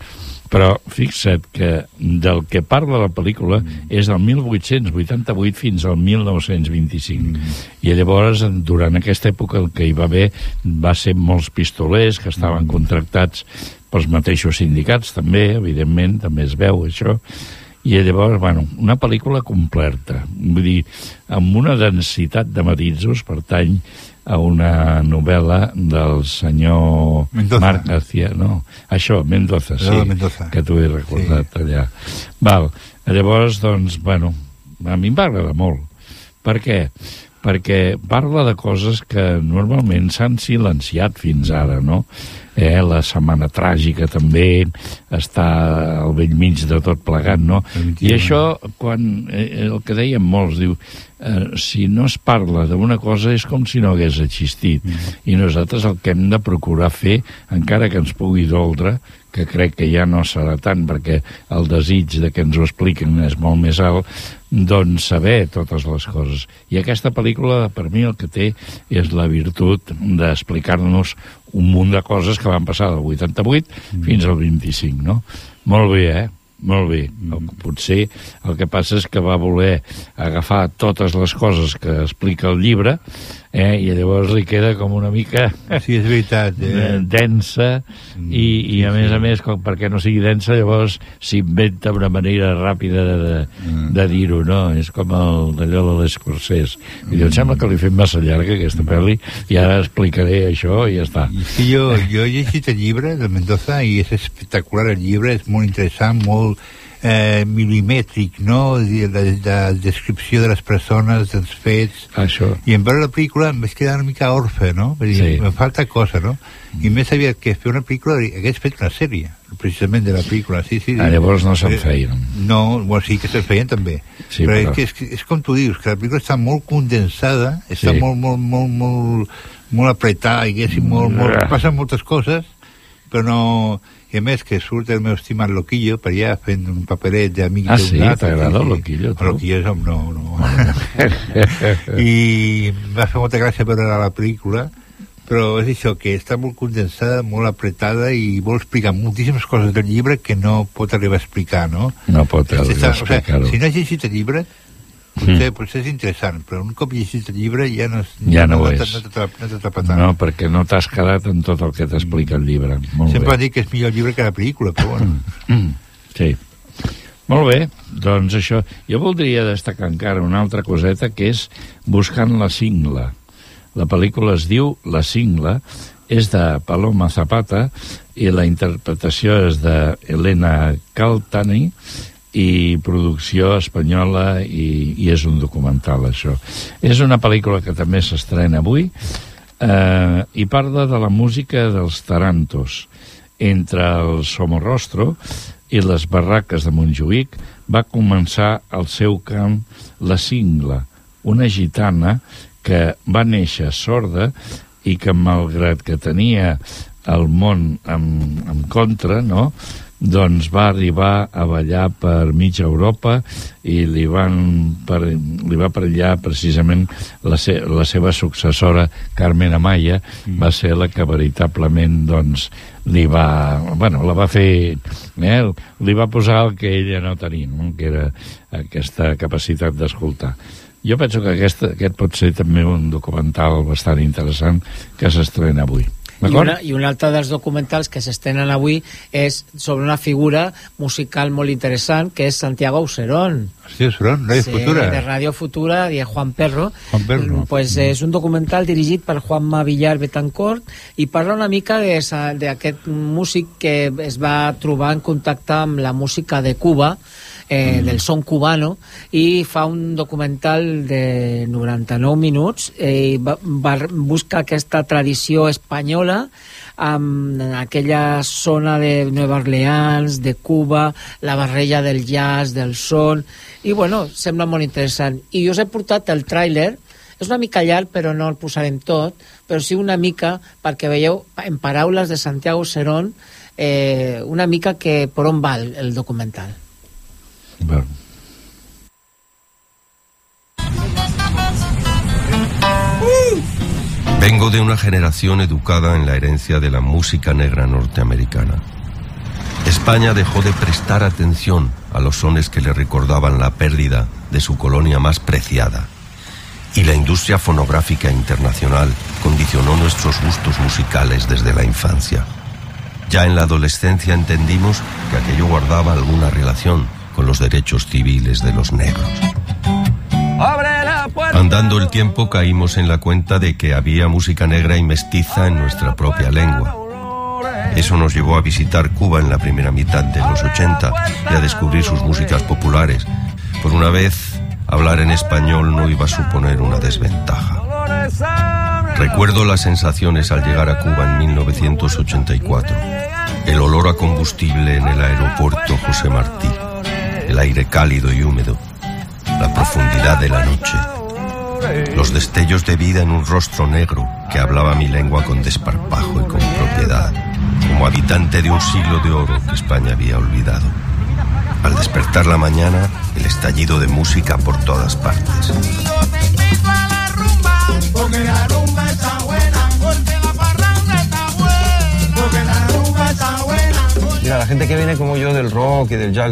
però fixa't que del que parla la pel·lícula Mm. és del 1888 fins al 1925. Mm. I llavors, durant aquesta època, el que hi va haver va ser molts pistolers que Mm. estaven contractats pels mateixos sindicats, també, evidentment, també es veu això, i llavors, bueno, una pel·lícula completa, vull dir, amb una densitat de matisos, pertany a una novel·la del senyor Mendoza. Marc García, no, això, Mendoza, sí, Eduardo Mendoza. que t'ho he recordat sí. allà. Val, llavors, doncs, bueno, a mi em va agradar molt. Per què? Perquè parla de coses que normalment s'han silenciat fins ara, no? Eh, la setmana tràgica també està al vell mig de tot plegat, no? I això, quan eh, el que deien molts, diu, eh, si no es parla d'una cosa és com si no hagués existit. I nosaltres el que hem de procurar fer, encara que ens pugui doldre, que crec que ja no serà tant perquè el desig de que ens ho expliquen és molt més alt, doncs saber totes les coses. I aquesta pel·lícula, per mi, el que té és la virtut d'explicar-nos un munt de coses que van passar del 88 fins al 25, no? Molt bé, eh? Molt bé. El, potser el que passa és que va voler agafar totes les coses que explica el llibre eh, i llavors li queda com una mica sí, és veritat eh? densa i, i a més a més com perquè no sigui densa llavors s'inventa una manera ràpida de, de, de dir-ho no? és com el d'allò de l'Escorsès i em sembla que li fet massa llarga aquesta pel·li i ara explicaré això i ja està. Sí, jo, jo he llegit el llibre de Mendoza i és espectacular el llibre, és molt interessant, molt eh, milimètric, no? De, de, de descripció de les persones, dels fets... Això. I en veure la pel·lícula em vaig quedar una mica orfe, no? Dir, Sí. me falta cosa, no? I més aviat que fer una pel·lícula hagués fet una sèrie, precisament de la pel·lícula, sí, sí. Ah, llavors no se'n Eh, feien. No, bueno, sí que se'n feien també. Sí, però, però- És, que, és, és com tu dius, que la pel·lícula està molt condensada, està Sí. molt, molt, molt, molt, molt apretada, diguéssim, molt, molt, Ah. passen moltes coses, però no... I a més que surt el meu estimat Loquillo per allà fent un paperet d'amic Ah, sí? T'agrada el Loquillo, tu? Loquillo és. No, no. I va fer molta gràcia veure la pel·lícula, però és això, que està molt condensada, molt apretada i vol explicar moltíssimes coses del llibre que no pot arribar a explicar, no? no pot arribar a o sigui, explicar-ho si no has llegit el llibre, potser, potser és interessant, però un cop llegit el llibre ja no, Ja no ho t'ha- és. no no t'atrapa tant. no, perquè no t'has quedat en tot el que t'explica el llibre molt Sempre bé. han dit que és millor el llibre que la pel·lícula, però bueno. Mm, sí. Molt bé, doncs això. Jo voldria destacar encara una altra coseta, que és Buscant la cingla. La pel·lícula es diu La cingla, és de Paloma Zapata i la interpretació és de Elena Caltani i producció espanyola i, i és un documental, això. És una pel·lícula que també s'estrena avui eh, i parla de la música dels tarantos entre el Somorrostro i les barraques de Montjuïc va començar el seu cant La Cingla, una gitana que va néixer sorda i que malgrat que tenia el món en, en contra, no?, doncs va arribar a ballar per mitja Europa i li, van per, li va per allà precisament la, se, la seva successora Carmen Amaya mm. va ser la que veritablement doncs li va, bueno, la va fer eh, li va posar el que ella no tenia no? que era aquesta capacitat d'escoltar jo penso que aquest, aquest pot ser també un documental bastant interessant que s'estrena avui I, una, I un altre dels documentals que s'estrenen avui és sobre una figura musical molt interessant que és Santiago Auserón. Hòstia, Auserón, Radio Futura. de Radio Futura i de Juan Perro. Juan Perro. Mm, Pues és un documental dirigit per Juanma Villar Betancourt i parla una mica d'aquest músic que es va trobar en contacte amb la música de Cuba eh, del son cubano i fa un documental de 99 minuts eh, i va, va, busca aquesta tradició espanyola amb aquella zona de Nueva Orleans, de Cuba, la barreja del jazz, del son, i bueno, sembla molt interessant. I us he portat el tràiler, és una mica llarg, però no el posarem tot, però sí una mica perquè veieu, en paraules de Santiago Serón, eh, una mica que per on va el, el documental. Vengo de una generación educada en la herencia de la música negra norteamericana. España dejó de prestar atención a los sones que le recordaban la pérdida de su colonia más preciada. Y la industria fonográfica internacional condicionó nuestros gustos musicales desde la infancia. Ya en la adolescencia entendimos que aquello guardaba alguna relación con los derechos civiles de los negros. Andando el tiempo caímos en la cuenta de que había música negra y mestiza en nuestra propia lengua. Eso nos llevó a visitar Cuba en la primera mitad de los 80 y a descubrir sus músicas populares. Por una vez, hablar en español no iba a suponer una desventaja. Recuerdo las sensaciones al llegar a Cuba en 1984. El olor a combustible en el aeropuerto José Martí. El aire cálido y húmedo. La profundidad de la noche. Los destellos de vida en un rostro negro que hablaba mi lengua con desparpajo y con propiedad, como habitante de un siglo de oro que España había olvidado. Al despertar la mañana, el estallido de música por todas partes. Mira, la gente que viene como yo del rock y del jazz,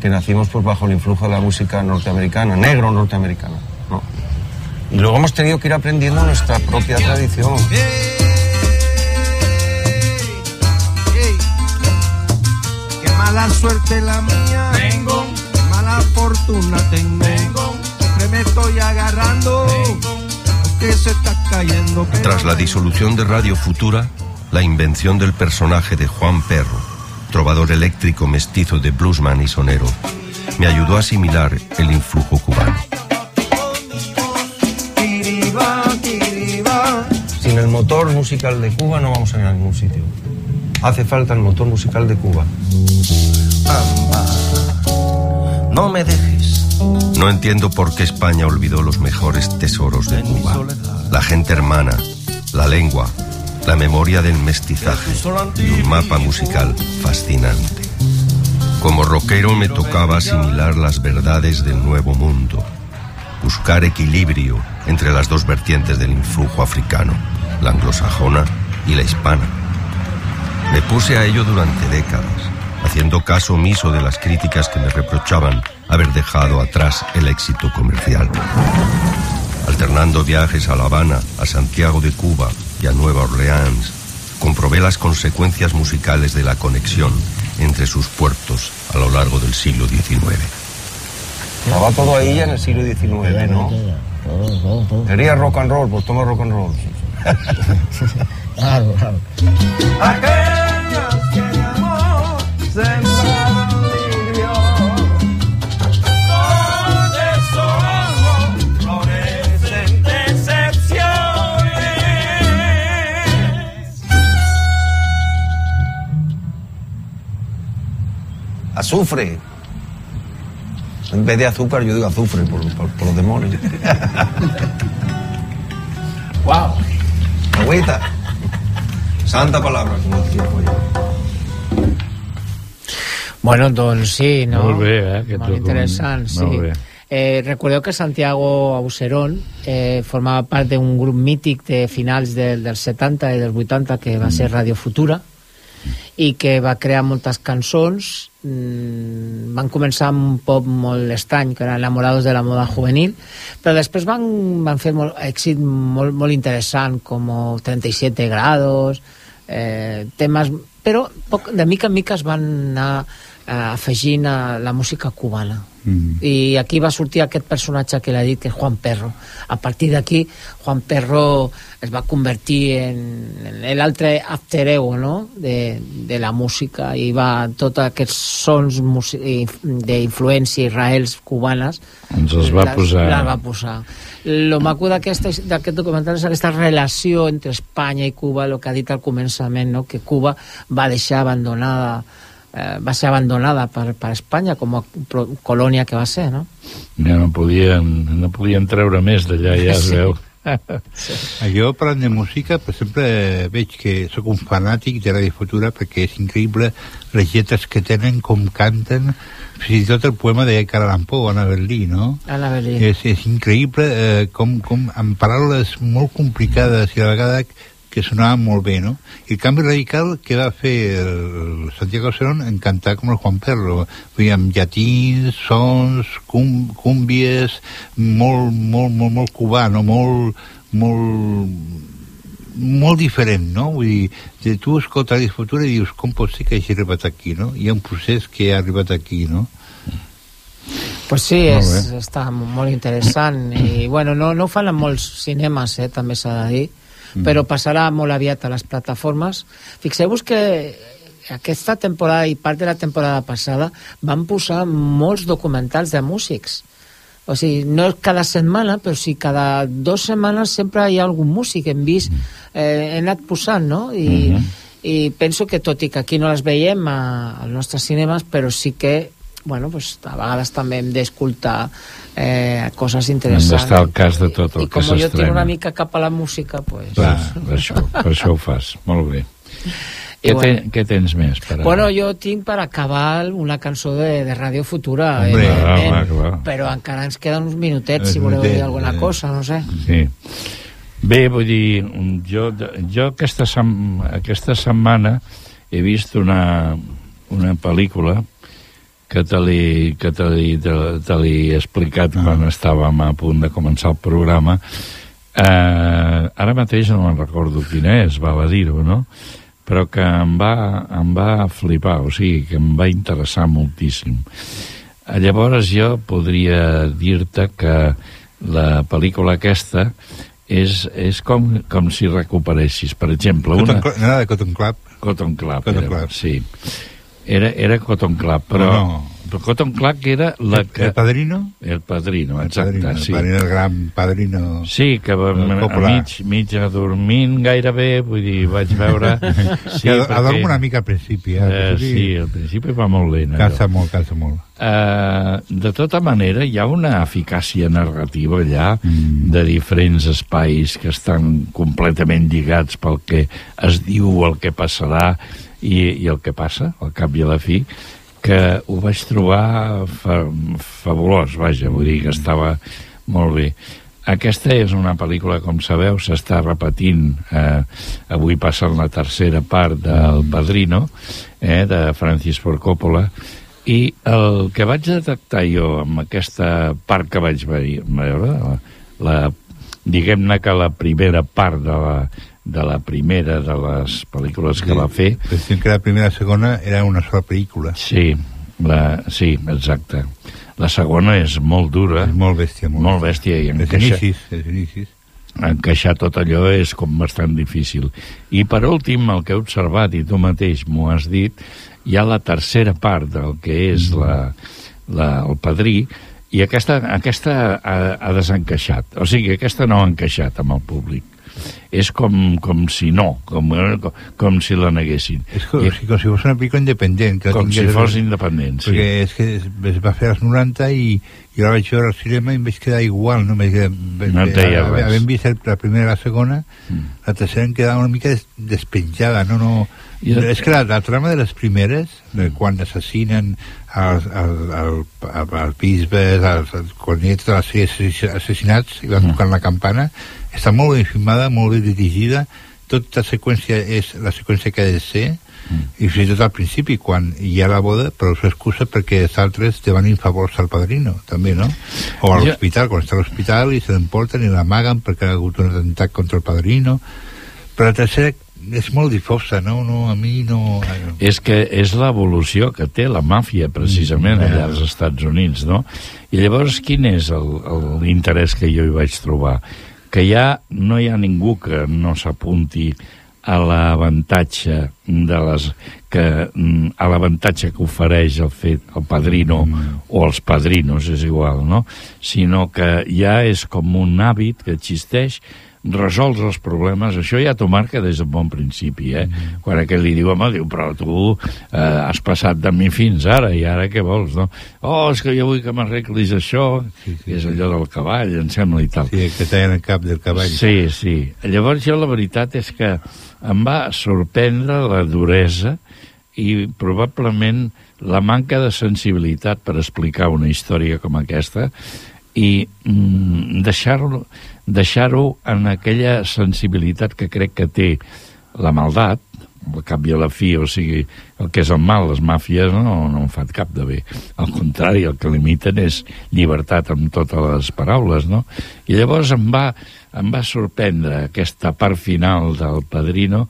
que nacimos pues bajo el influjo de la música norteamericana, negro norteamericana, ¿no? Y luego hemos tenido que ir aprendiendo nuestra propia tradición. Qué mala suerte la mía. Tengo. Mala fortuna tengo. Siempre me estoy agarrando. Que se está cayendo. que Tras la disolución de Radio Futura, la invención del personaje de Juan Perro, trovador eléctrico mestizo de bluesman y sonero, me ayudó a asimilar el influjo cubano. Sin el motor musical de Cuba no vamos a ir a ningún sitio. Hace falta el motor musical de Cuba. No me dejes. No entiendo por qué España olvidó los mejores tesoros de Cuba. La gente hermana, la lengua, la memoria del mestizaje y un mapa musical fascinante. Como rockero me tocaba asimilar las verdades del nuevo mundo, buscar equilibrio entre las dos vertientes del influjo africano, la anglosajona y la hispana. Me puse a ello durante décadas, haciendo caso omiso de las críticas que me reprochaban haber dejado atrás el éxito comercial. Alternando viajes a La Habana, a Santiago de Cuba y a Nueva Orleans, comprobé las consecuencias musicales de la conexión entre sus puertos a lo largo del siglo XIX. Estaba todo ahí ya en el siglo XIX, ¿no? Quería rock and roll, pues toma rock and roll. Claro, claro. Aquellos que de amor Azufre. En vez de azúcar, yo digo azufre por, por- por los demonios. Wow. Agüita. Santa palabra, como decía. Bueno, doncs sí, no? Molt bé, eh, aquest Molt document. interessant, sí. Molt bé. Eh, recordeu que Santiago Auserón eh, formava part d'un grup mític de finals del, dels 70 i dels 80 que va ser Radio Futura i que va crear moltes cançons. Mm, van començar amb un pop molt estrany que era Enamorados de la moda juvenil però després van, van fer molt, èxit molt, molt interessant com 37 grados eh, temes però poc, de mica en mica es van anar eh, afegint a la música cubana. Mm. I aquí va sortir aquest personatge que l'ha dit, que és Juan Perro. A partir d'aquí, Juan Perro es va convertir en, en l'altre after ego, no?, de, de la música, i va tots aquests sons d'influència israels cubanes Ens els va les- posar. les va posar. Lo maco d'aquest documental és aquesta relació entre Espanya i Cuba, el que ha dit al començament, no? que Cuba va deixar abandonada eh, va ser abandonada per, per Espanya com a colònia que va ser, no? Ja no podien, no podien treure més d'allà, ja es Sí. veu. Jo, parlant de música, per exemple, veig que sóc un fanàtic de Ràdio Futura perquè és increïble les lletres que tenen, com canten, fins i tot el poema de Carolan Poe, Anna Berlí, no? Anna Berlí. És, és increïble eh, com, com amb paraules molt complicades i a la vegada que sonaven molt bé, no? I el canvi radical que va fer el Santiago Serón en cantar com el Juan Perro, vull dir, amb llatins, sons, cum, cúmbies, molt, molt, molt, molt cubà, no? Molt, molt, molt diferent, no? Vull dir, de tu escoltes la futura i dius, com pot ser que hagi arribat aquí, no? Hi ha un procés que ha arribat aquí, no? Pues sí, és, està molt interessant i bueno, no, no ho fan en molts cinemes, eh, també s'ha de dir, Mm. però passarà molt aviat a les plataformes. Fixeu-vos que aquesta temporada i part de la temporada passada van posar molts documentals de músics. O sigui, no cada setmana, però sí cada dues setmanes sempre hi ha algun músic hem vist, eh, he anat posant, no? I, Mhm. i penso que tot i que aquí no les veiem a, als nostres cinemes, però sí que bueno, pues, a vegades també hem d'escoltar eh, coses Hem interessants. d'estar al cas de tot el I que com jo tinc s'estrena. una mica cap a la música, pues... Clar, per això, per això ho fas. Molt bé. I Què, bueno. ten, què tens més? Per a... Bueno, jo tinc per acabar una cançó de, de Ràdio Futura, Hombre, evidentment, clar, clar. però encara ens queden uns minutets, si voleu dir alguna eh. cosa, no sé. Sí. Bé, vull dir, jo, jo aquesta, sem aquesta setmana he vist una, una pel·lícula que te l'he que te te, te explicat ah. quan estàvem a punt de començar el programa eh, ara mateix no me'n recordo quina és, val a dir-ho, no? però que em va, em va flipar, o sigui, que em va interessar moltíssim. Eh, Llavors jo podria dir-te que la pel·lícula aquesta és, és com, com si recuperessis, per exemple, Cotton una... No era de Cotton Club? Cotton Club, Cotton era, Club. sí. Era, era Cotton Club, però... No, no. però Cotton Club era la que... El Padrino? El Padrino, exacte, Padrino, sí. El Padrino, el gran Padrino... Sí, que El Coppola. mig, mig dormint gairebé, vull dir, vaig veure... Sí, adormo una mica al principi. Eh? Eh, sí, al principi va molt lent. allò. Cansa molt, cansa molt. Eh, de tota manera, hi ha una eficàcia narrativa allà mm. de diferents espais que estan completament lligats pel que es diu, el que passarà i, i el que passa, al cap i a la fi, que ho vaig trobar fa, fabulós, vaja, vull dir que estava molt bé. Aquesta és una pel·lícula, com sabeu, s'està repetint, eh, avui passa la tercera part del Padrino, eh, de Francis Ford Coppola, i el que vaig detectar jo amb aquesta part que vaig ve- veure, la, la, diguem-ne que la primera part de la, de la primera de les pel·lícules que va fer, Pensem que la primera i la segona era una sola pel·lícula. Sí, la, sí, exacte. La segona és molt dura. És molt bèstia. Molt, molt bèstia. I Els encaixa, inicis, els inicis. encaixar tot allò és com bastant difícil. I per últim, el que he observat, i tu mateix m'ho has dit, hi ha la tercera part del que és la, la, el padrí, i aquesta, aquesta ha, ha desencaixat. O sigui, aquesta no ha encaixat amb el públic. És com, com si no, com, com, com si la neguessin. És com, sigui, com si fos una pel·lícula independent. Que no Com si fos independent, sí. Perquè és que es, va fer als 90 i, i la vaig veure al cinema i em vaig quedar igual. No, Vaig quedar, No et deia res. Havent vist la primera i la segona, Mm. la tercera em quedava una mica des, despenjada. No, no, I el- és que la, la trama de les primeres, de quan assassinen els, els, els, els, bisbes, els, els cornets de la sèrie assassinats i van tocant la campana, està molt ben filmada, molt ben dirigida, tota seqüència és la seqüència que ha de ser, Mm. i fins i tot al principi, quan hi ha la boda, però és excusa perquè els altres demanin favors al padrino, també, no? O a Jo- l'hospital, quan està a l'hospital i se l'emporten i l'amaguen perquè ha hagut un atemptat contra el padrino. Però la tercera és molt difosa, no? no a mi no... És que és l'evolució que té la màfia, precisament, Mm, allà als Estats Units, no? I llavors, quin és l'interès que jo hi vaig trobar? Que ja no hi ha ningú que no s'apunti a l'avantatge de les que mm, a l'avantatge que ofereix el fet el padrino o els padrinos és igual, no? Sinó que ja és com un hàbit que existeix resols els problemes, això ja t'ho marca des del bon principi, eh? Mm. Quan aquell li diu, home, diu, però tu eh, has passat de mi fins ara, i ara què vols, no? Oh, és que jo vull que m'arreglis això, sí, sí, és allò del cavall, em sembla, i tal. Sí, que tallen el cap del cavall. Sí, sí. Llavors jo la veritat és que em va sorprendre la duresa i probablement la manca de sensibilitat per explicar una història com aquesta i mm, deixar-ho deixar-ho en aquella sensibilitat que crec que té la maldat, al cap i a la fi, o sigui, el que és el mal, les màfies no, no en fan cap de bé. Al contrari, el que limiten és llibertat amb totes les paraules, no? I llavors em va, em va sorprendre aquesta part final del Padrino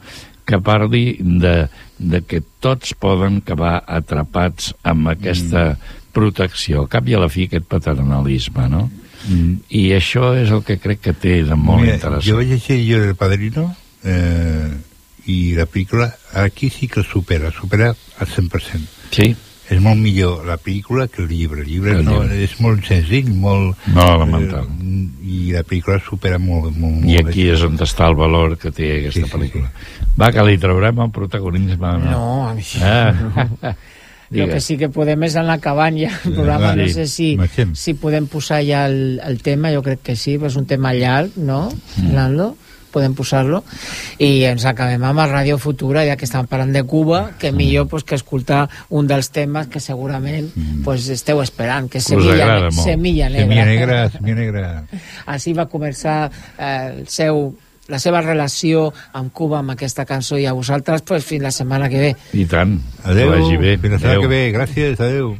que parli de, de que tots poden acabar atrapats amb aquesta protecció. Al cap i a la fi, aquest paternalisme, no? Mm. I això és el que crec que té de molt Mira, interessant. Jo vaig llegir jo El Padrino eh, i la pel·lícula aquí sí que supera, supera al 100%. Sí. És molt millor la pel·lícula que el llibre. El llibre, El no, llibre. és molt senzill, molt... No, elemental. Eh, I la pel·lícula supera molt, molt, I molt aquí és on està el valor que té aquesta Sí, sí, pel·lícula. Va, que li traurem el protagonisme. No, a mi... Ah. Lo que sí que podem és anar acabant ja el programa, no sé si, si podem posar ja el, el tema, jo crec que sí, és un tema llarg, no, Mm. Lando? Podem posar-lo i ens acabem amb el Ràdio Futura ja que estem parlant de Cuba, que millor pues, que escoltar un dels temes que segurament pues, esteu esperant, que Semilla. Semilla Negra. Semilla Negra, Semilla Negra. Així va començar eh, el seu la seva relació amb Cuba amb aquesta cançó i a vosaltres pues, fins la setmana que ve. I tant. Adéu, Que vagi bé. fins la setmana Adéu. que ve. Gràcies, adéu.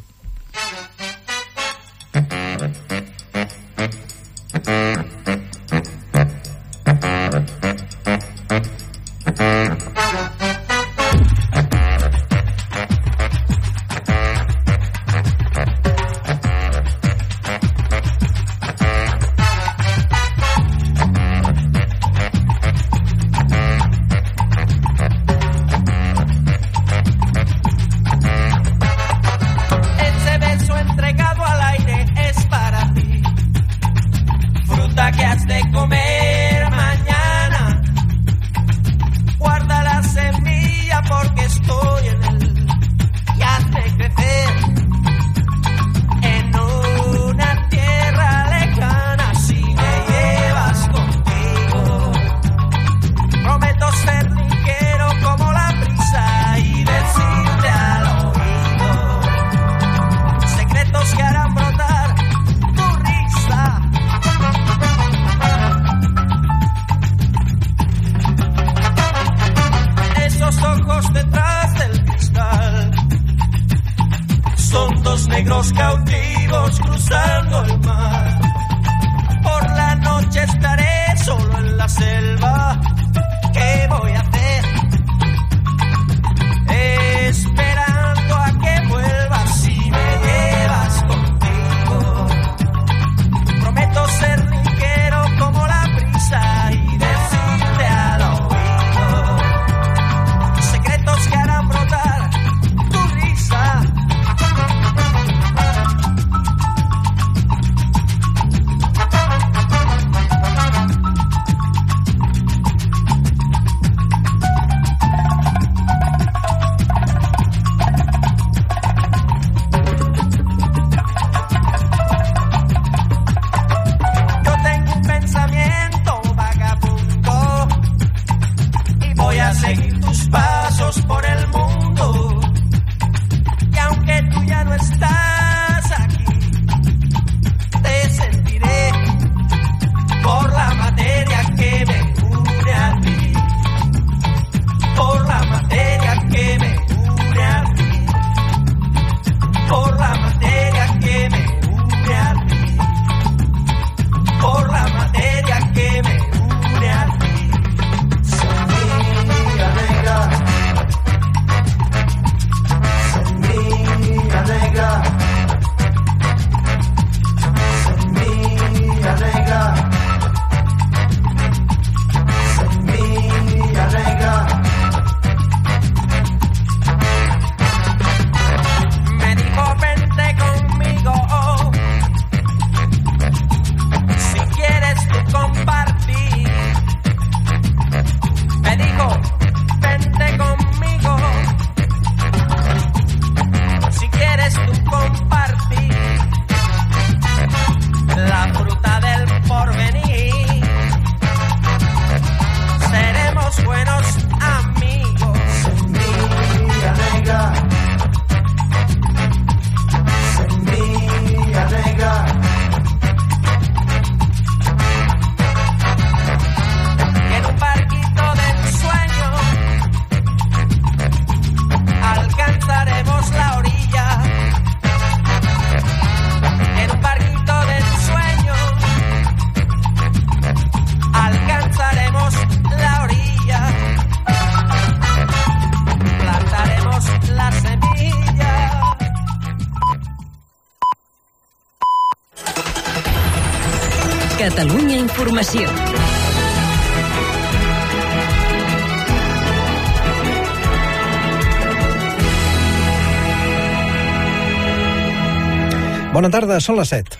Bona tarda, són les 7.